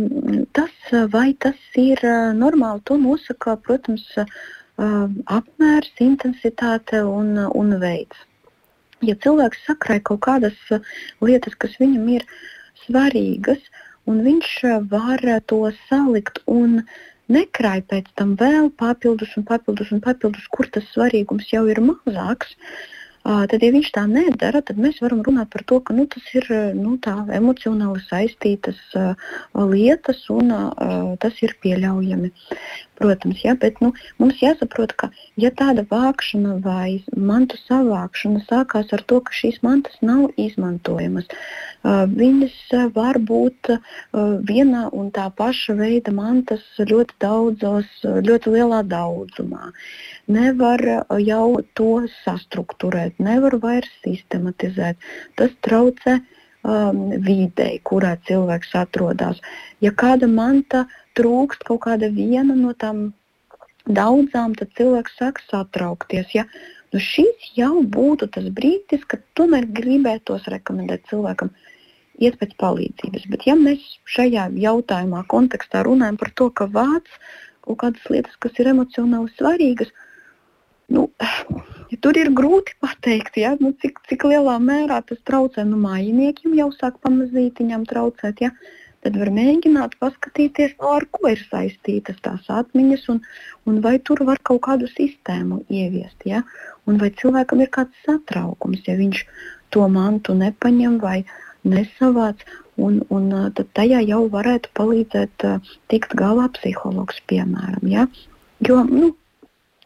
[SPEAKER 3] tas, vai tas ir uh, normāli, to nosaka, protams, uh, apmērs, intensitāte un, un veids. Ja cilvēks sakrāja kaut kādas lietas, kas viņam ir svarīgas, un viņš var to salikt un uh, nekrāj pēc tam vēl papildus un papildus un papildus, kur tas svarīgums jau ir mazāks. Tad, ja viņš tā nedara, tad mēs varam runāt par to, ka nu, tas ir nu, emocionāli saistītas lietas un tas ir pieļaujami. Protams, ja, bet nu, mums jāsaprot, ka ja tāda vākšana vai mantu savākšana sākās ar to, ka šīs mantas nav izmantojamas, viņas var būt viena un tā paša veida mantas ļoti daudzos, ļoti lielā daudzumā. Nevar uh, jau to sastruktūrēt, nevar vairs sistematizēt. Tas traucē um, videi, kurā cilvēks atrodas. Ja kāda manta trūkst kaut kāda viena no tām daudzām, tad cilvēks sāk satraukties. Ja? Nu šis jau būtu tas brīdis, kad tomēr gribētos rekomendēt cilvēkam iet pēc palīdzības. Bet ja mēs šajā jautājumā kontekstā runājam par to, ka vāc kaut kādas lietas, kas ir emocionāli svarīgas, nu, ja tur ir grūti pateikt, ja? nu, cik, cik lielā mērā tas traucē. Nu, mājiniekiem jau sāk pamazītiņām traucēt. Ja? tad var mēģināt paskatīties, no ar ko ir saistītas tās atmiņas un, un vai tur var kaut kādu sistēmu ieviest. Ja? Un vai cilvēkam ir kāds satraukums, ja viņš to mantu nepaņem vai nesavāc. Un, un tad tajā jau varētu palīdzēt tikt galā psihologs, piemēram. Ja? Jo nu,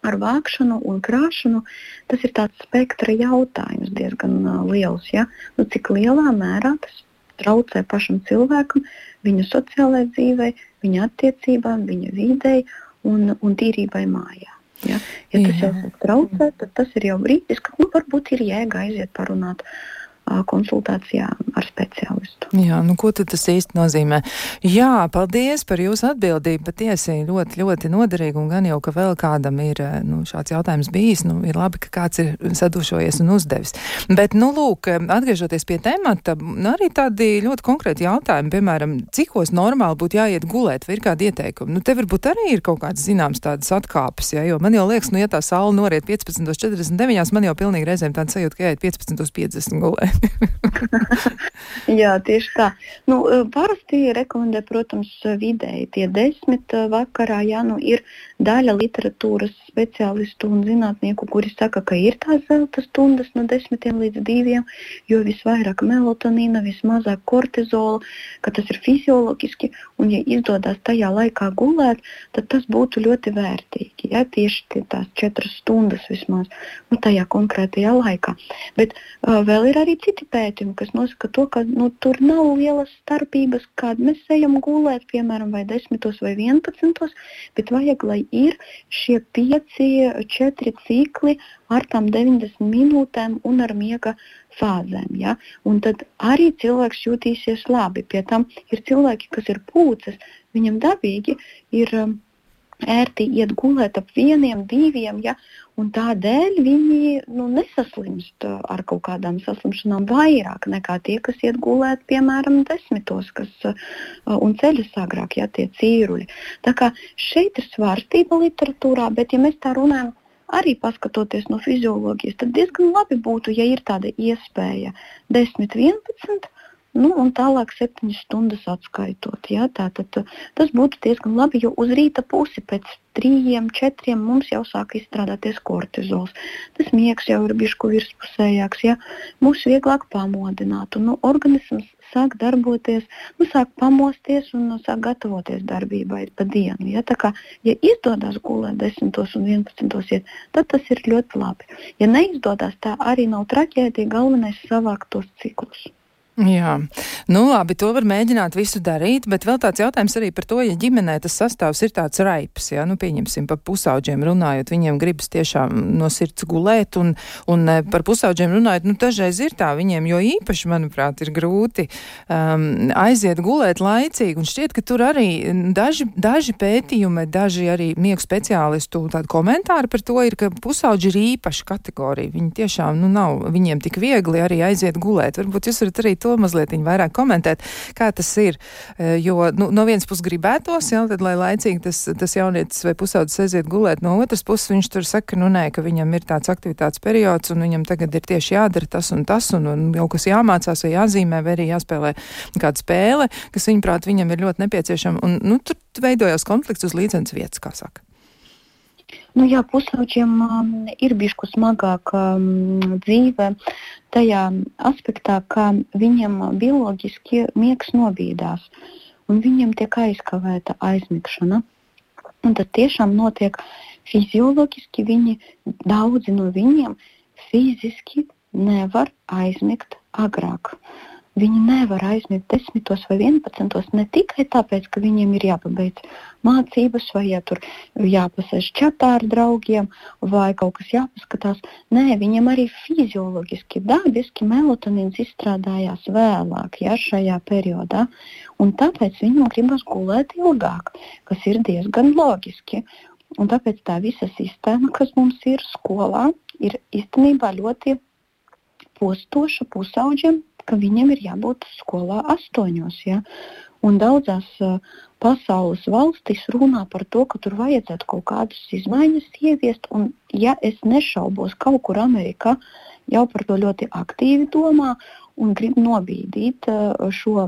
[SPEAKER 3] ar vākšanu un krāšanu tas ir tāds spektra jautājums diezgan uh, liels. Ja? Nu, cik lielā mērā tas traucē pašam cilvēkam, viņa sociālajai dzīvei, viņa attiecībām, viņa videi un, un tīrībai mājā. Ja, ja tas Jā. jau traucē, tad tas ir jau brīdis, kad nu, varbūt ir jēga aiziet parunāt konsultācijā ar speciālistu.
[SPEAKER 2] Jā, nu ko tad tas īsti nozīmē? Jā, paldies par jūsu atbildību. Patiesi ļoti, ļoti noderīgi un gan jau, ka vēl kādam ir nu, šāds jautājums bijis, nu ir labi, ka kāds ir sadušojies un uzdevis. Bet, nu lūk, atgriežoties pie temata, nu, arī tādi ļoti konkrēti jautājumi, piemēram, cikos normāli būtu jāiet gulēt, vai ir kādi ieteikumi? Nu, te varbūt arī ir kaut kāds zināms tādas atkāpes, ja, jo man jau liekas, nu, ja tā saule noriet 15.49, man jau pilnīgi reizēm tāda sajūta, ka jāiet 15.50 gulēt.
[SPEAKER 3] Jā, tieši tā. Nu, eh, parasti rekomendē, protams, vidēji tie desmit eh, vakarā. Jā, nu, ir daļa literatūras speciālistu un zinātnieku, kuri saka, ka ir tās zelta stundas no desmitiem līdz diviem, jo visvairāk melatonīna, vismazāk kortizola, ka tas ir fizioloģiski, un ja izdodas tajā laikā gulēt, tad tas būtu ļoti vērtīgi. Ja? Tieši tās četras stundas vismaz nu, tajā konkrētajā laikā. Bet uh, vēl ir arī citi pētījumi, kas nosaka to, ka nu, tur nav lielas starpības, kad mēs ejam gulēt, piemēram, vai 10 vai 11, bet vajag, lai ir šie 5, 4 cikli ar tām 90 minūtēm un ar miega fāzēm. Ja? Un tad arī cilvēks jutīsies labi. Pie tam ir cilvēki, kas ir pūces, viņam dabīgi ir um, ērti iet gulēt ap vieniem, diviem, ja, un tādēļ viņi nu, nesaslimst ar kaut kādām saslimšanām vairāk nekā tie, kas iet gulēt, piemēram, desmitos, kas, un ceļas agrāk, ja tie cīruļi. Tā kā šeit ir svārstība literatūrā, bet ja mēs tā runājam, arī paskatoties no fizioloģijas, tad diezgan labi būtu, ja ir tāda iespēja 10, 11 Nu, un tālāk septiņas stundas atskaitot. Ja? Tātad, tas būtu diezgan labi, jo uz rīta pusi pēc trījiem, četriem mums jau sāk izstrādāties kortizols. Tas miegs jau ir bijis virspusējāks, ja? mūs vieglāk pamodināt. Un, nu, organisms sāk darboties, nu, sāk pamosties un nu, sāk gatavoties darbībai pa dienu. Ja? Tā kā, ja izdodas gulēt 10 un 11, iet, tad tas ir ļoti labi. Ja neizdodas, tā arī nav traģēdija, galvenais ir savākt tos ciklus.
[SPEAKER 2] Jā, nu labi, to var mēģināt visu darīt, bet vēl tāds jautājums arī par to, ja ģimenē tas sastāvs ir tāds raips, jā, nu pieņemsim par pusauģiem runājot, viņiem gribas tiešām no sirds gulēt, un, un eh, par pusauģiem runājot, nu dažreiz ir tā viņiem, jo īpaši, manuprāt, ir grūti um, aiziet gulēt laicīgi, un šķiet, ka tur arī daži, daži pētījumi, daži arī miegu speciālistu tādi komentāri par to ir, ka pusauģi ir īpaša kategorija, viņi tiešām, nu nav viņiem tik viegli arī aiziet gulēt. Varbūt jūs varat arī to mazliet vairāk komentēt, kā tas ir. E, jo nu, no vienas puses gribētos, jā, tad, lai laicīgi tas, tas jaunietis vai pusaudzis aiziet gulēt, no otras puses viņš tur saka, nu nē, ka viņam ir tāds aktivitātes periods un viņam tagad ir tieši jādara tas un tas un, un jau kas jāmācās vai jāzīmē vai arī jāspēlē kāda spēle, kas viņaprāt viņam ir ļoti nepieciešama. Un, nu, tur veidojās konflikts uz līdzenas vietas, kā saka.
[SPEAKER 3] Nu, jā, puslaučiem um, ir bijusi smagāka um, dzīve tajā aspektā, ka viņam bioloģiski miegs nobīdās un viņam tiek aizkavēta aizmigšana. Un tad tiešām notiek fizioloģiski, viņi, daudzi no viņiem fiziski nevar aizmigt agrāk. Uh, Viņi nevar aizmigt 10 vai 11 ne tikai tāpēc, ka viņiem ir jāpabeidz mācības, vai ja tur jāpasēž čatā ar draugiem, vai kaut kas jāpaskatās. Nē, viņam arī fizioloģiski, dabiski melatonīns izstrādājās vēlāk, ja šajā periodā. Un tāpēc viņam gribas gulēt ilgāk, kas ir diezgan loģiski. Un tāpēc tā visa sistēma, kas mums ir skolā, ir īstenībā ļoti postoša pusauģiem, ka viņam ir jābūt skolā astoņos. Ja? Un daudzās uh, pasaules valstīs runā par to, ka tur vajadzētu kaut kādas izmaiņas ieviest. Un, ja es nešaubos, kaut kur Amerikā jau par to ļoti aktīvi domā, un grib nobīdīt šo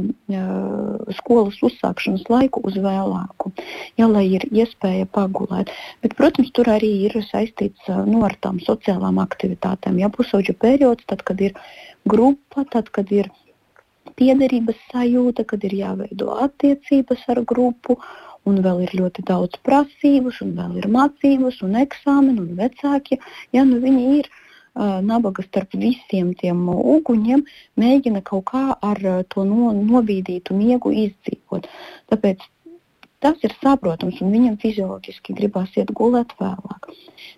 [SPEAKER 3] skolas uzsākšanas laiku uz vēlāku, ja, lai ir iespēja pagulēt. Bet, protams, tur arī ir saistīts nu, ar tām sociālām aktivitātēm. Ja pusauģa periods, tad, kad ir grupa, tad, kad ir piederības sajūta, kad ir jāveido attiecības ar grupu, un vēl ir ļoti daudz prasības, un vēl ir mācības, un eksāmeni, un vecāki. Ja, nu viņi ir uh, nabaga starp visiem tiem uguņiem, mēģina kaut kā ar uh, to no, novīdītu miegu izdzīvot. Tāpēc tas ir saprotams, un viņam fizioloģiski gribās iet gulēt vēlāk.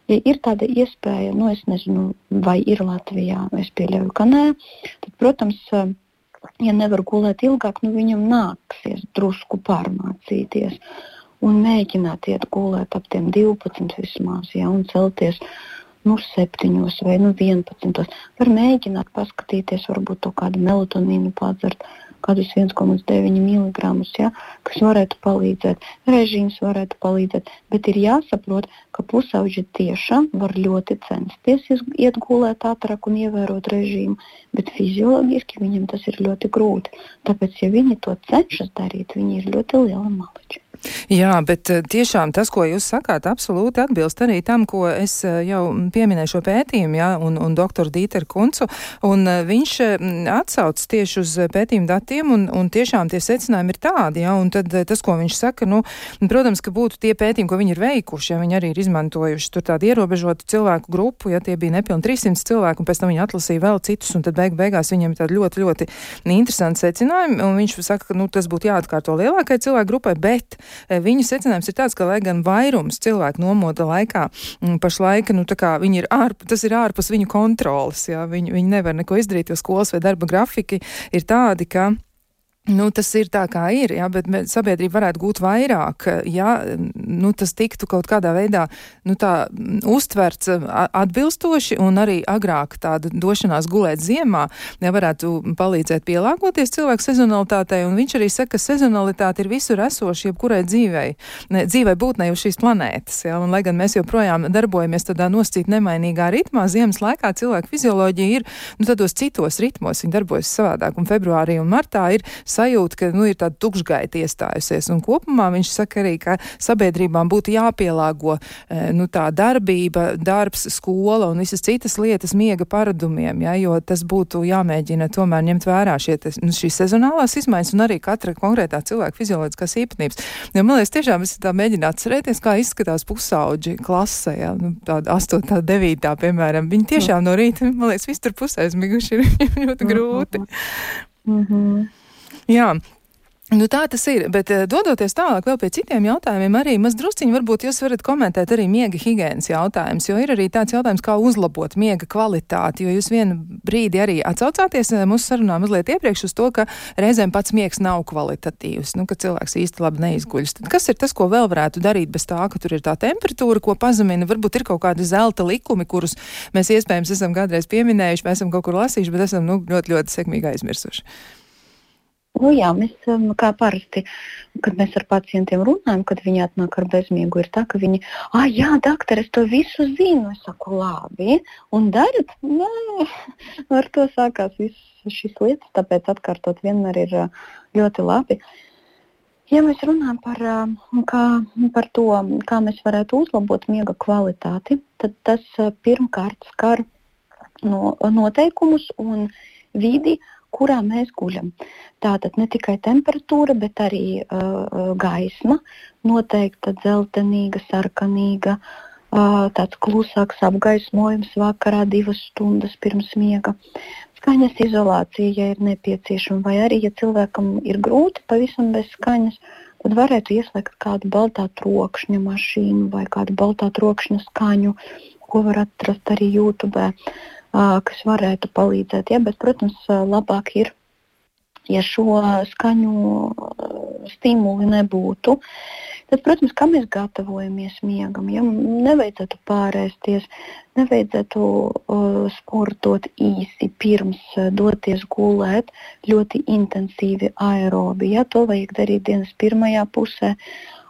[SPEAKER 3] Ja ir tāda iespēja, nu es nezinu, vai ir Latvijā, es pieļauju, ka nē, tad, protams, uh, ja nevar gulēt ilgāk, nu viņam nāksies drusku pārmācīties un mēģināt iet gulēt ap tiem 12 vismaz, ja, un celties nu, 7 vai nu, 11. Var mēģināt paskatīties, varbūt to kādu melatonīnu padzert kādus 1,9 mg, ja, kas varētu palīdzēt. Režīms varētu palīdzēt, bet ir jāsaprot, ka pusauģi tiešām var ļoti censties iet gulēt ātrāk un ievērot režīmu, bet fizioloģiski viņam tas ir ļoti grūti. Tāpēc, ja viņi to cenšas darīt, viņi ir ļoti liela maliča.
[SPEAKER 2] Jā, bet eh, tiešām tas, ko jūs sakāt, absolūti atbilst arī tam, ko es eh, jau pieminēju šo pētījumu, jā, un, un doktoru Dīteru Kuncu, un eh, viņš atsauc tieši uz pētījumu datiem, un, un tiešām tie secinājumi ir tādi, jā, un tad tas, ko viņš saka, nu, protams, ka būtu tie pētījumi, ko viņi ir veikuši, ja viņi arī ir izmantojuši tur tādu ierobežotu cilvēku grupu, ja tie bija nepilni 300 cilvēku, un pēc tam viņi atlasīja vēl citus, un tad beig beigās viņiem ir tādi ļoti, ļoti interesanti secinājumi, un viņš saka, ka, nu, tas būtu jāatkārto lielākai cilvēku grupai, bet viņu secinājums ir tāds, ka, lai gan vairums cilvēku nomoda laikā mm, pašlaik, nu, viņi ir ārpus, tas ir ārpus viņu kontrolas, jā, viņi, viņi nevar neko izdarīt, jo skolas vai darba grafiki ir tādi, ka Nu, tas ir tā, kā ir, jā, bet sabiedrība varētu gūt vairāk, ja nu, tas tiktu kaut kādā veidā nu, tā, uztverts atbilstoši un arī agrāk tāda došanās gulēt ziemā, ja varētu palīdzēt pielāgoties cilvēku sezonalitātei. Un viņš arī saka, ka sezonalitāte ir visur esoša jebkurai dzīvei, ne, dzīvei būtnei uz šīs planētas. Ja, un, lai gan mēs joprojām darbojamies tādā noscīt nemainīgā ritmā, ziemas laikā cilvēku fizioloģija ir nu, tādos citos ritmos, viņi darbojas savādāk. Un februārī un martā ir sajūta, ka nu, ir tāda tukšgaita iestājusies. Un kopumā viņš saka arī, ka sabiedrībām būtu jāpielāgo e, nu, tā darbība, darbs, skola un visas citas lietas miega paradumiem, ja, jo tas būtu jāmēģina tomēr ņemt vērā šie, nu, šīs sezonālās izmaiņas un arī katra konkrētā cilvēka fizioloģiskās īpatnības. Jo, man liekas, tiešām es tā mēģinātu atcerēties, kā izskatās pusauģi klasē, ja, nu, tāda 8, 9, piemēram. Viņi tiešām no rīta, man liekas, viss tur pusē aizmiguši ir ļoti grūti. Mm -hmm. Jā. Nu, tā tas ir, bet uh, dodoties tālāk vēl pie citiem jautājumiem, arī maz drusciņi varbūt jūs varat komentēt arī miega higienas jautājums, jo ir arī tāds jautājums, kā uzlabot miega kvalitāti, jo jūs vienu brīdi arī atsaucāties uh, mūsu sarunā mazliet iepriekš uz to, ka reizēm pats miegs nav kvalitatīvs, nu, ka cilvēks īsti labi neizguļas. Tad kas ir tas, ko vēl varētu darīt bez tā, ka tur ir tā temperatūra, ko pazemina? Varbūt ir kaut kādi zelta likumi, kurus mēs iespējams esam kādreiz pieminējuši, mēs esam kaut kur lasījuši, bet esam nu, ļoti, ļoti sekmīgi aizmirsuši.
[SPEAKER 3] Nu, jā, mēs um, kā parasti, kad mēs ar pacientiem runājam, kad viņi atnāk ar bezmiegu, ir tā, ka viņi, ah, jā, doktor, es to visu zinu. Es saku, labi, un darat? Nē, ar to sākās visas šīs lietas, tāpēc atkārtot vienmēr ir uh, ļoti labi. Ja mēs runājam par, uh, kā, par to, kā mēs varētu uzlabot miega kvalitāti, tad tas uh, pirmkārt skar no, noteikumus un vidi, kurā mēs guļam. Tātad ne tikai temperatūra, bet arī uh, gaisma, noteikta dzeltenīga, sarkanīga, uh, tāds klusāks apgaismojums vakarā divas stundas pirms miega. Skaņas izolācija, ja ir nepieciešama, vai arī, ja cilvēkam ir grūti pavisam bez skaņas, tad varētu ieslēgt kādu baltā trokšņa mašīnu vai kādu baltā trokšņa skaņu, ko var atrast arī YouTube. Uh, kas varētu palīdzēt. Ja? Bet, protams, labāk ir, ja šo skaņu stimuli nebūtu. Tad, protams, kā mēs gatavojamies miegam, ja nevajadzētu pārēsties, nevajadzētu uh, sportot īsi pirms uh, doties gulēt, ļoti intensīvi aerobi. Ja, to vajag darīt dienas pirmajā pusē,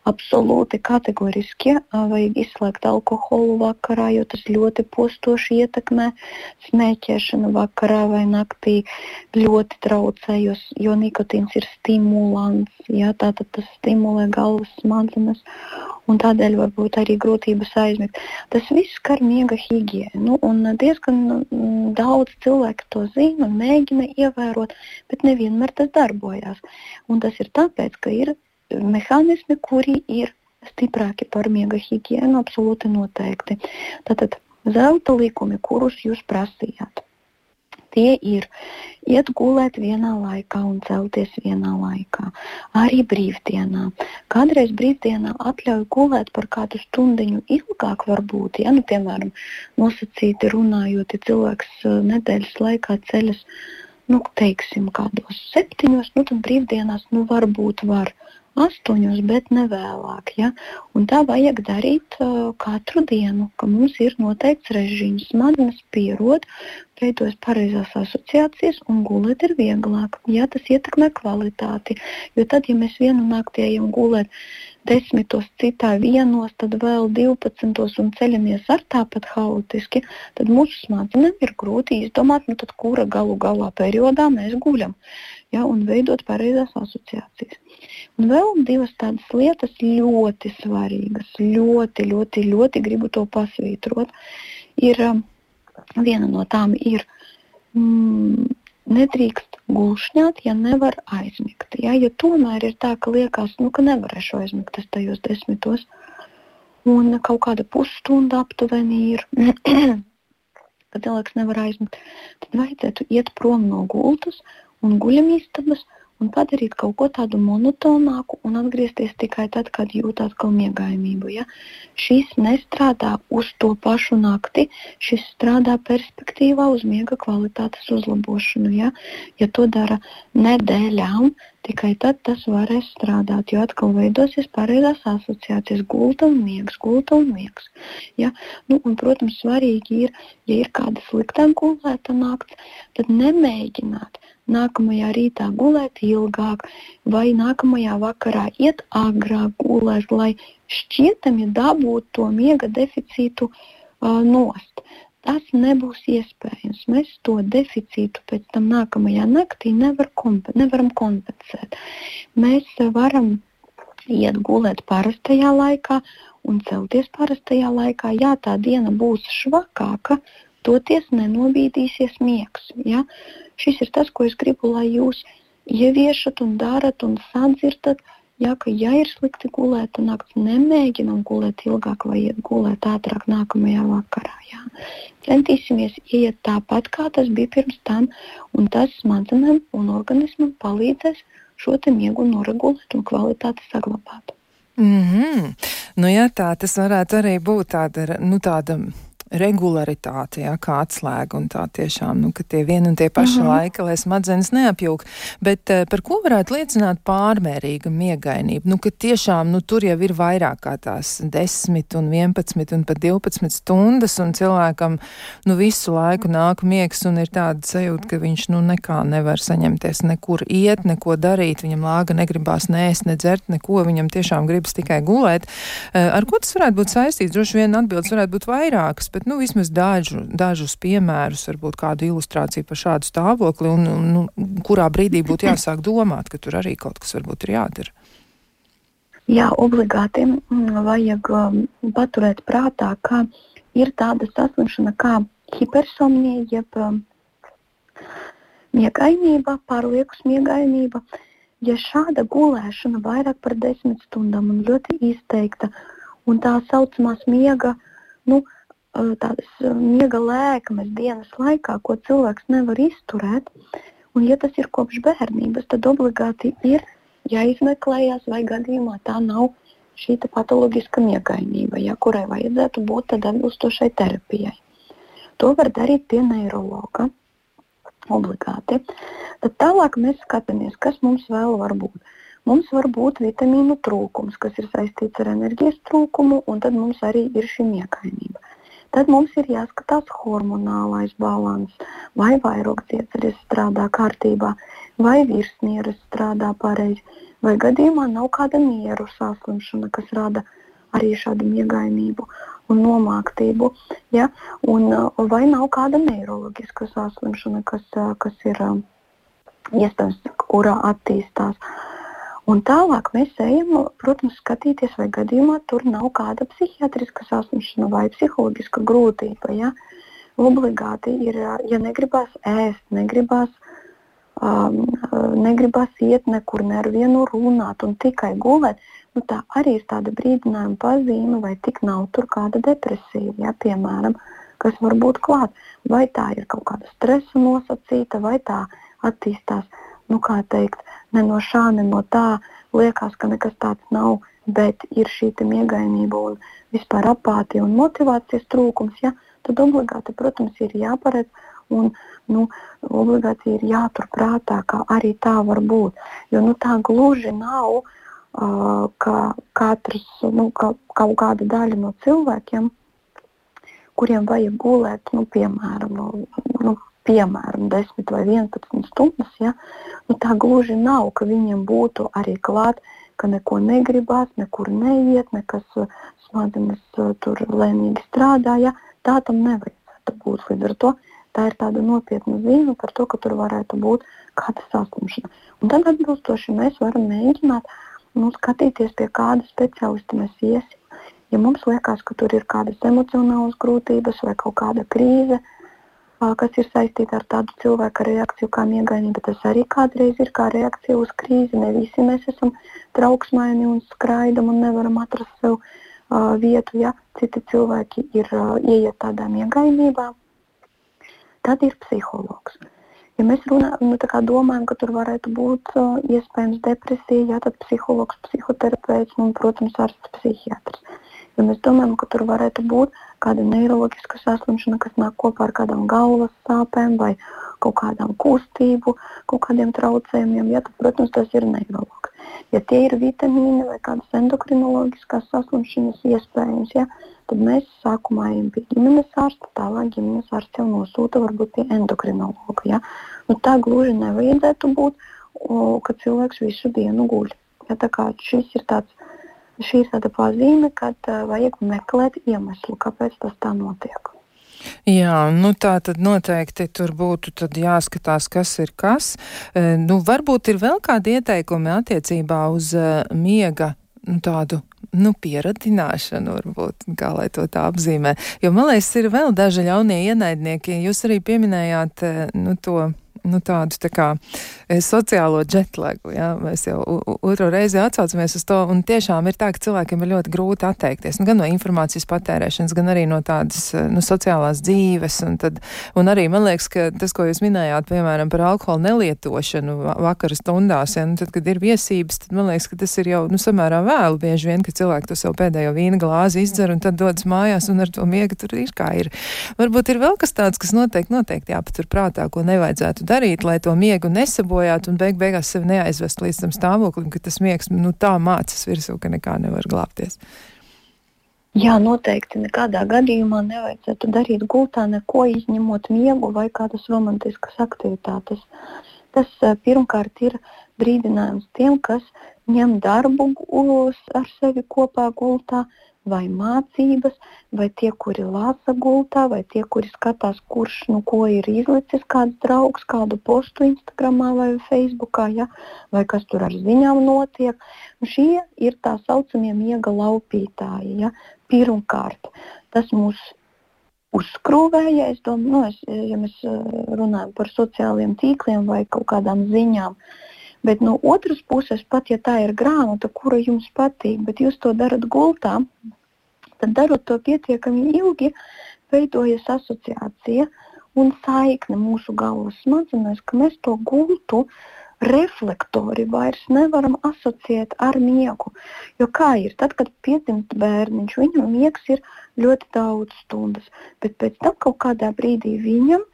[SPEAKER 3] absolūti kategoriski vajag izslēgt alkoholu vakarā, jo tas ļoti postoši ietekmē smēķēšanu vakarā vai naktī. Ļoti traucē, jo, jo nikotīns ir stimulants, jā, tātad tas stimulē galvas smadzenes un tādēļ varbūt arī grūtības aizmigt. Tas viss skar miega higiēnu, un diezgan mm, daudz cilvēku to zina mēģina ievērot, bet nevienmēr tas darbojas. Un tas ir tāpēc, ka ir mehānismi, kuri ir stiprāki par miega higiēnu, absolūti noteikti. Tātad zelta likumi, kurus jūs prasījāt tie ir iet gulēt vienā laikā un celties vienā laikā. Arī brīvdienā. Kādreiz brīvdienā atļauj gulēt par kādu stundu ilgāk, varbūt, ja, nu, piemēram, nosacīti runājot, ja cilvēks uh, nedēļas laikā ceļas, nu, teiksim, kādos septiņos, nu, tad brīvdienās, nu, varbūt var astoņos, bet ne vēlāk. Ja? Un tā vajag darīt uh, katru dienu, ka mums ir noteikts režīms. Smadzenes pierod, veidojas pareizās asociācijas un gulēt ir vieglāk. Ja? Tas ietekmē kvalitāti. Jo tad, ja mēs vienu naktī ejam gulēt desmitos, citā vienos, tad vēl 12 un ceļamies ar tāpat haotiski, tad mūsu smadzenēm ir grūti izdomāt, nu, kura galu galā periodā mēs guļam ja, un veidot pareizās asociācijas. Un vēl divas tādas lietas ļoti svarīgas, ļoti, ļoti, ļoti gribu to pasvītrot. Ir, um, viena no tām ir mm, nedrīkst gulšņāt, ja nevar aizmigt. Ja, ja tomēr ir tā, ka liekas, nu, ka nevarēšu aizmigt tajos desmitos, un kaut kāda pusstunda aptuveni ir, kad cilvēks nevar aizmigt, tad vajadzētu iet prom no gultas un guļamistabas un padarīt kaut ko tādu monotonāku un atgriezties tikai tad, kad jūt atkal miegainību. Ja? Šis nestrādā uz to pašu nakti, šis strādā perspektīvā uz miega kvalitātes uzlabošanu. Ja, ja to dara nedēļām, tikai tad tas varēs strādāt, jo atkal veidosies pareizās asociācijas, gulta un miegs, gulta un miegs. Ja? Nu, un, protams, svarīgi ir, ja ir kāda sliktāk gulēta nakts, tad nemēģināt nākamajā rītā gulēt ilgāk, vai nākamajā vakarā iet agrāk gulēt, lai šķietami dabūtu to miega deficītu uh, nost. Tas nebūs iespējams. Mēs to deficītu pēc tam nākamajā naktī nevar kompe nevaram kompensēt. Mēs varam iet gulēt parastajā laikā un celties parastajā laikā. Jā, tā diena būs švakāka, toties nenobīdīsies miegs. Ja? Šis ir tas, ko es gribu, lai jūs ieviešat un darat un sadzirdat. Ja, ka, ja ir slikti gulēt, naktis nemēģinām gulēt ilgāk vai iet gulēt ātrāk nākamajā vakarā. Jā. Centīsimies iet tāpat, kā tas bija pirms tam, un tas smadzenēm un organismam palīdzēs šo miegu noregulēt un kvalitāti saglabāt.
[SPEAKER 2] Mm -hmm. nu, jā, tā tas varētu arī būt tāda, nu, tāda regularitāte, jā, kā atslēga un tā tiešām, nu, ka tie vieni un tie paši mhm. -huh. laika, lai smadzenes neapjūg. Bet uh, par ko varētu liecināt pārmērīga miegainība? Nu, ka tiešām, nu, tur jau ir vairāk kā tās 10 un 11 un pat 12 stundas, un cilvēkam, nu, visu laiku nāk miegs un ir tāda sajūta, ka viņš, nu, nekā nevar saņemties, nekur iet, neko darīt, viņam lāga negribās nēst, nedzert, neko, viņam tiešām gribas tikai gulēt. Uh, ar ko tas varētu būt saistīts? Droši vien atbildes varētu būt vairākas, bet nu, vismaz dažu, dažus piemērus, varbūt kādu ilustrāciju par šādu stāvokli, un, un nu, kurā brīdī būtu jāsāk domāt, ka tur arī kaut kas varbūt ir jādara.
[SPEAKER 3] Jā, obligāti mm, vajag um, paturēt prātā, ka ir tāda saslimšana kā hipersomnija, jeb um, miegainība, pārlieku miegainība. Ja šāda gulēšana vairāk par desmit stundām un ļoti izteikta, un tā saucamās miega nu, tādas miega lēkmes dienas laikā, ko cilvēks nevar izturēt. Un, ja tas ir kopš bērnības, tad obligāti ir jāizmeklējas, vai gadījumā tā nav šī patoloģiska miegainība, ja, kurai vajadzētu būt atbilstošai terapijai. To var darīt pie neiroloģa obligāti. Tad tālāk mēs skatāmies, kas mums vēl var būt. Mums var būt vitamīnu trūkums, kas ir saistīts ar enerģijas trūkumu, un tad mums arī ir šī miegainība. Tad mums ir jāskatās hormonālais līdzsvars, vai vairogdziedzeris strādā kārtībā, vai virsnieres strādā pareizi, vai gadījumā nav kāda mieru saslimšana, kas rada arī šādu miegainību un nomāktību. Ja? Un, vai nav kāda neiroloģiska saslimšana, kas, kas ir iespējams, kurā attīstās. Un tālāk mēs ejam, protams, skatīties, vai gadījumā tur nav kāda psihiatriska saslimšana vai psiholoģiska grūtība. Ja? Obligāti ir, ja negribās ēst, negribās, um, negribās iet nekur, ne ar vienu runāt un tikai gulēt, nu, tā arī ir tāda brīdinājuma pazīme, vai tik nav tur kāda depresija, ja, piemēram, kas var būt klāt. Vai tā ir kaut kāda stresa nosacīta, vai tā attīstās nu, kā teikt, ne no šā, ne no tā. Liekas, ka nekas tāds nav, bet ir šī miegainība un vispār apātija un motivācijas trūkums. Ja? Tad obligāti, protams, ir jāparedz un nu, obligāti ir jāturprātā, ka arī tā var būt. Jo nu, tā gluži nav, uh, ka katrs, nu, ka, kaut kāda daļa no cilvēkiem, kuriem vajag gulēt, nu, piemēram, nu, nu, piemēram, 10 vai 11 stundas, ja, nu, tā gluži nav, ka viņiem būtu arī klāt, ka neko negribās, nekur neiet, nekas uh, smadzenes uh, tur lēnīgi strādā. Ja, tā tam nevajadzētu būt. Līdz ar to tā ir tāda nopietna zīme par to, ka tur varētu būt kāda saslimšana. Un tad atbilstoši mēs varam mēģināt nu, skatīties, pie kāda speciālista mēs iesim. Ja mums liekas, ka tur ir kādas emocionālas grūtības vai kaut kāda krīze, uh, kas ir saistīta ar tādu cilvēku reakciju kā miegainība. Tas arī kādreiz ir kā reakcija uz krīzi. Ne visi mēs esam trauksmaini un skraidam un nevaram atrast sev uh, vietu, ja citi cilvēki ir uh, ieiet tādā miegainībā. Tad ir psihologs. Ja mēs runā, nu, domājam, ka tur varētu būt uh, iespējams depresija, ja, tad psihologs, psihoterapeits un, protams, ārsts psihiatrs. Ja mēs domājam, ka tur varētu būt kāda neiroloģiska saslimšana, kas nāk kopā ar kādām galvas sāpēm vai kaut kādām kustību, kaut kādiem traucējumiem, ja, tad, protams, tas ir neiroloģis. Ja tie ir vitamīni vai kādas endokrinoloģiskās saslimšanas iespējams, ja, tad mēs sākumā ejam pie ģimenes ārsta, tālāk ģimenes ārsts jau nosūta varbūt pie endokrinologa. Ja. Nu, tā gluži nevajadzētu būt, o, ka cilvēks visu dienu guļ. Ja, šis ir tāds šī ir tāda pazīme, ka uh, vajag meklēt iemeslu, kāpēc tas tā notiek.
[SPEAKER 2] Jā, nu tā tad noteikti tur būtu jāskatās, kas ir kas. E, nu, varbūt ir vēl kādi ieteikumi attiecībā uz uh, miega nu, tādu nu, pieradināšanu, varbūt, kā lai to tā apzīmē. Jo, man liekas, ir vēl daži ļaunie ienaidnieki. Jūs arī pieminējāt nu, to nu, tādu tā kā e, sociālo jetlagu. Ja? Mēs jau otro reizi atsaucamies uz to, un tiešām ir tā, ka cilvēkiem ir ļoti grūti atteikties nu, gan no informācijas patērēšanas, gan arī no tādas e, nu, sociālās dzīves. Un, tad, un arī man liekas, ka tas, ko jūs minējāt, piemēram, par alkohola nelietošanu vakara stundās, ja, nu, tad, kad ir viesības, tad man liekas, ka tas ir jau nu, samērā vēlu bieži vien, ka cilvēki to savu pēdējo vīna glāzi izdzer un tad dodas mājās un ar to miega tur ir kā ir. Varbūt ir vēl kas tāds, kas noteikti, noteikti jāpatur prātā, ko nevajadzētu darīt darīt, lai to miegu nesabojātu un beig beigās sevi neaizvest līdz tam stāvoklim, ka tas miegs nu, tā mācas virsū, ka nekā nevar glābties.
[SPEAKER 3] Jā, noteikti nekādā gadījumā nevajadzētu darīt gultā neko izņemot miegu vai kādas romantiskas aktivitātes. Tas eh, pirmkārt ir brīdinājums tiem, kas ņem darbu ar sevi kopā gultā, vai mācības, vai tie, kuri lasa gultā, vai tie, kuri skatās, kurš nu, ko ir izlicis kāds draugs, kādu postu Instagram vai Facebookā, ja? vai kas tur ar ziņām notiek. Un šie ir tā saucamie miega laupītāji. Ja? Pirmkārt, tas mūs uzskrūvēja. Es domāju, nu, es, ja mēs eh, runājam par sociālajiem tīkliem vai kaut kādām ziņām. Bet no otras puses, pat ja tā ir grāmata, kura jums patīk, bet jūs to darat gultā, tad darot to pietiekami ilgi, veidojas asociācija un saikne mūsu galvas smadzenēs, ka mēs to gultu reflektori vairs nevaram asociēt ar miegu. Jo kā ir, tad, kad piedzimst bērniņš, viņam miegs ir ļoti daudz stundas, bet pēc tam kaut kādā brīdī viņam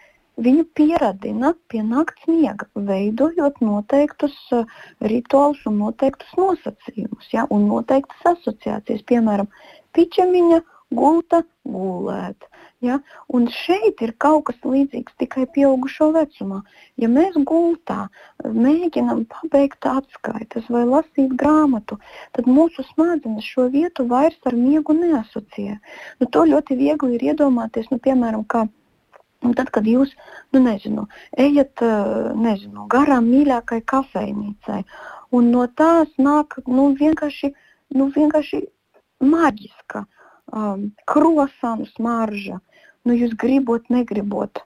[SPEAKER 3] viņu pieradina pie nakts miega, veidojot noteiktus uh, rituālus un noteiktus nosacījumus, ja, un noteiktas asociācijas. Piemēram, pičemiņa gulta, gulēt. Ja? Un šeit ir kaut kas līdzīgs tikai pieaugušo vecumā. Ja mēs gultā mēģinām pabeigt atskaites vai lasīt grāmatu, tad mūsu smadzenes šo vietu vairs ar miegu neasociē. Nu, to ļoti viegli ir iedomāties, nu, piemēram, kā Un tad, kad jūs nu, nezinu, ejat nezinu, garām mīļākai kafejnīcai, un no tās nāk nu, vienkārši, nu, vienkārši maģiska um, krosānu smarža, nu, jūs gribot, negribot,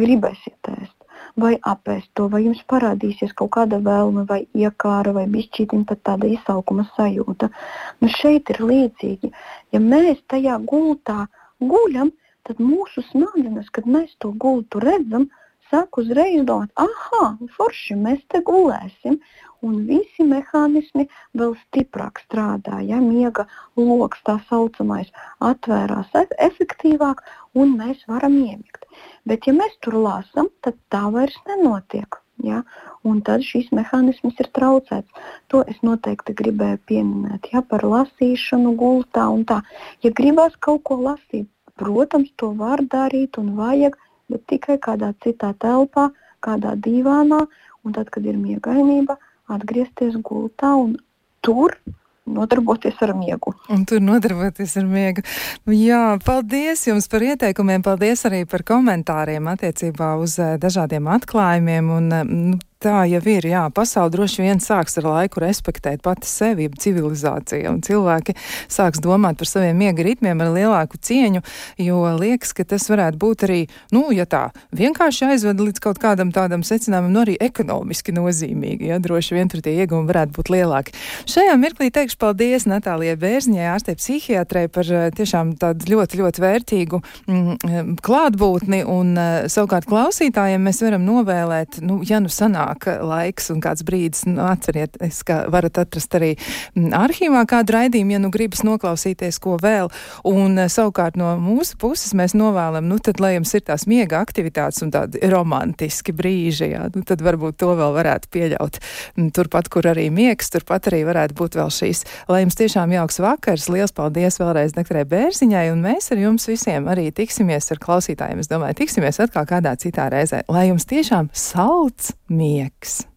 [SPEAKER 3] gribēsiet ēst. Vai apēst to, vai jums parādīsies kaut kāda vēlme, vai iekāra, vai bišķītiņa pat tāda izsaukuma sajūta. Nu, šeit ir līdzīgi. Ja mēs tajā gultā guļam, tad mūsu smadzenes, kad mēs to gultu redzam, sāk uzreiz domāt, ah, forši mēs te gulēsim un visi mehānismi vēl stiprāk strādā. Ja miega lokus tā saucamais atvērās efektīvāk, un mēs varam iemigt. Bet, ja mēs tur lasām, tad tā vairs nenotiek. Ja? Un tad šis mehānisms ir traucēts. To es noteikti gribēju pieminēt ja? par lasīšanu, gultā. Ja gribās kaut ko lasīt, protams, to var darīt un vajag, bet tikai kādā citā telpā, kādā divānā, un tad, kad ir miegainība, atgriezties gultā un tur nodarboties ar miegu.
[SPEAKER 2] Un tur nodarboties ar miegu. Jā, paldies jums par ieteikumiem, paldies arī par komentāriem attiecībā uz eh, dažādiem atklājumiem. Un, eh, nu, tā jau ir. Jā, pasaule droši vien sāks ar laiku respektēt pati sevi, civilizācija, un cilvēki sāks domāt par saviem miega ritmiem ar lielāku cieņu, jo liekas, ka tas varētu būt arī, nu, ja tā vienkārši aizved līdz kaut kādam tādam secinājumam, nu, arī ekonomiski nozīmīgi, ja droši vien tur tie iegumi varētu būt lielāki. Šajā mirklī teikšu paldies Natālijai Bērziņai, ārstei psihiatrei par eh, tiešām tādu ļoti, ļoti vērtīgu mm, klātbūtni, un uh, savukārt klausītājiem mēs varam novēlēt, nu, ja nu sanāk, sanāk laiks un kāds brīdis, nu, atcerieties, ka varat atrast arī mm, arhīvā kādu raidījumu, ja nu gribas noklausīties ko vēl. Un eh, savukārt no mūsu puses mēs novēlam, nu tad, lai jums ir tās miega aktivitātes un tādi romantiski brīži, jā, nu tad varbūt to vēl varētu pieļaut. Mm, turpat, kur arī miegs, turpat arī varētu būt vēl šīs. Lai jums tiešām jauks vakars, liels paldies vēlreiz doktorai Bērziņai, un mēs ar jums visiem arī tiksimies ar klausītājiem. Es domāju, tiksimies atkal kādā citā reizē. Lai jums tiešām salds miegs! Ajax.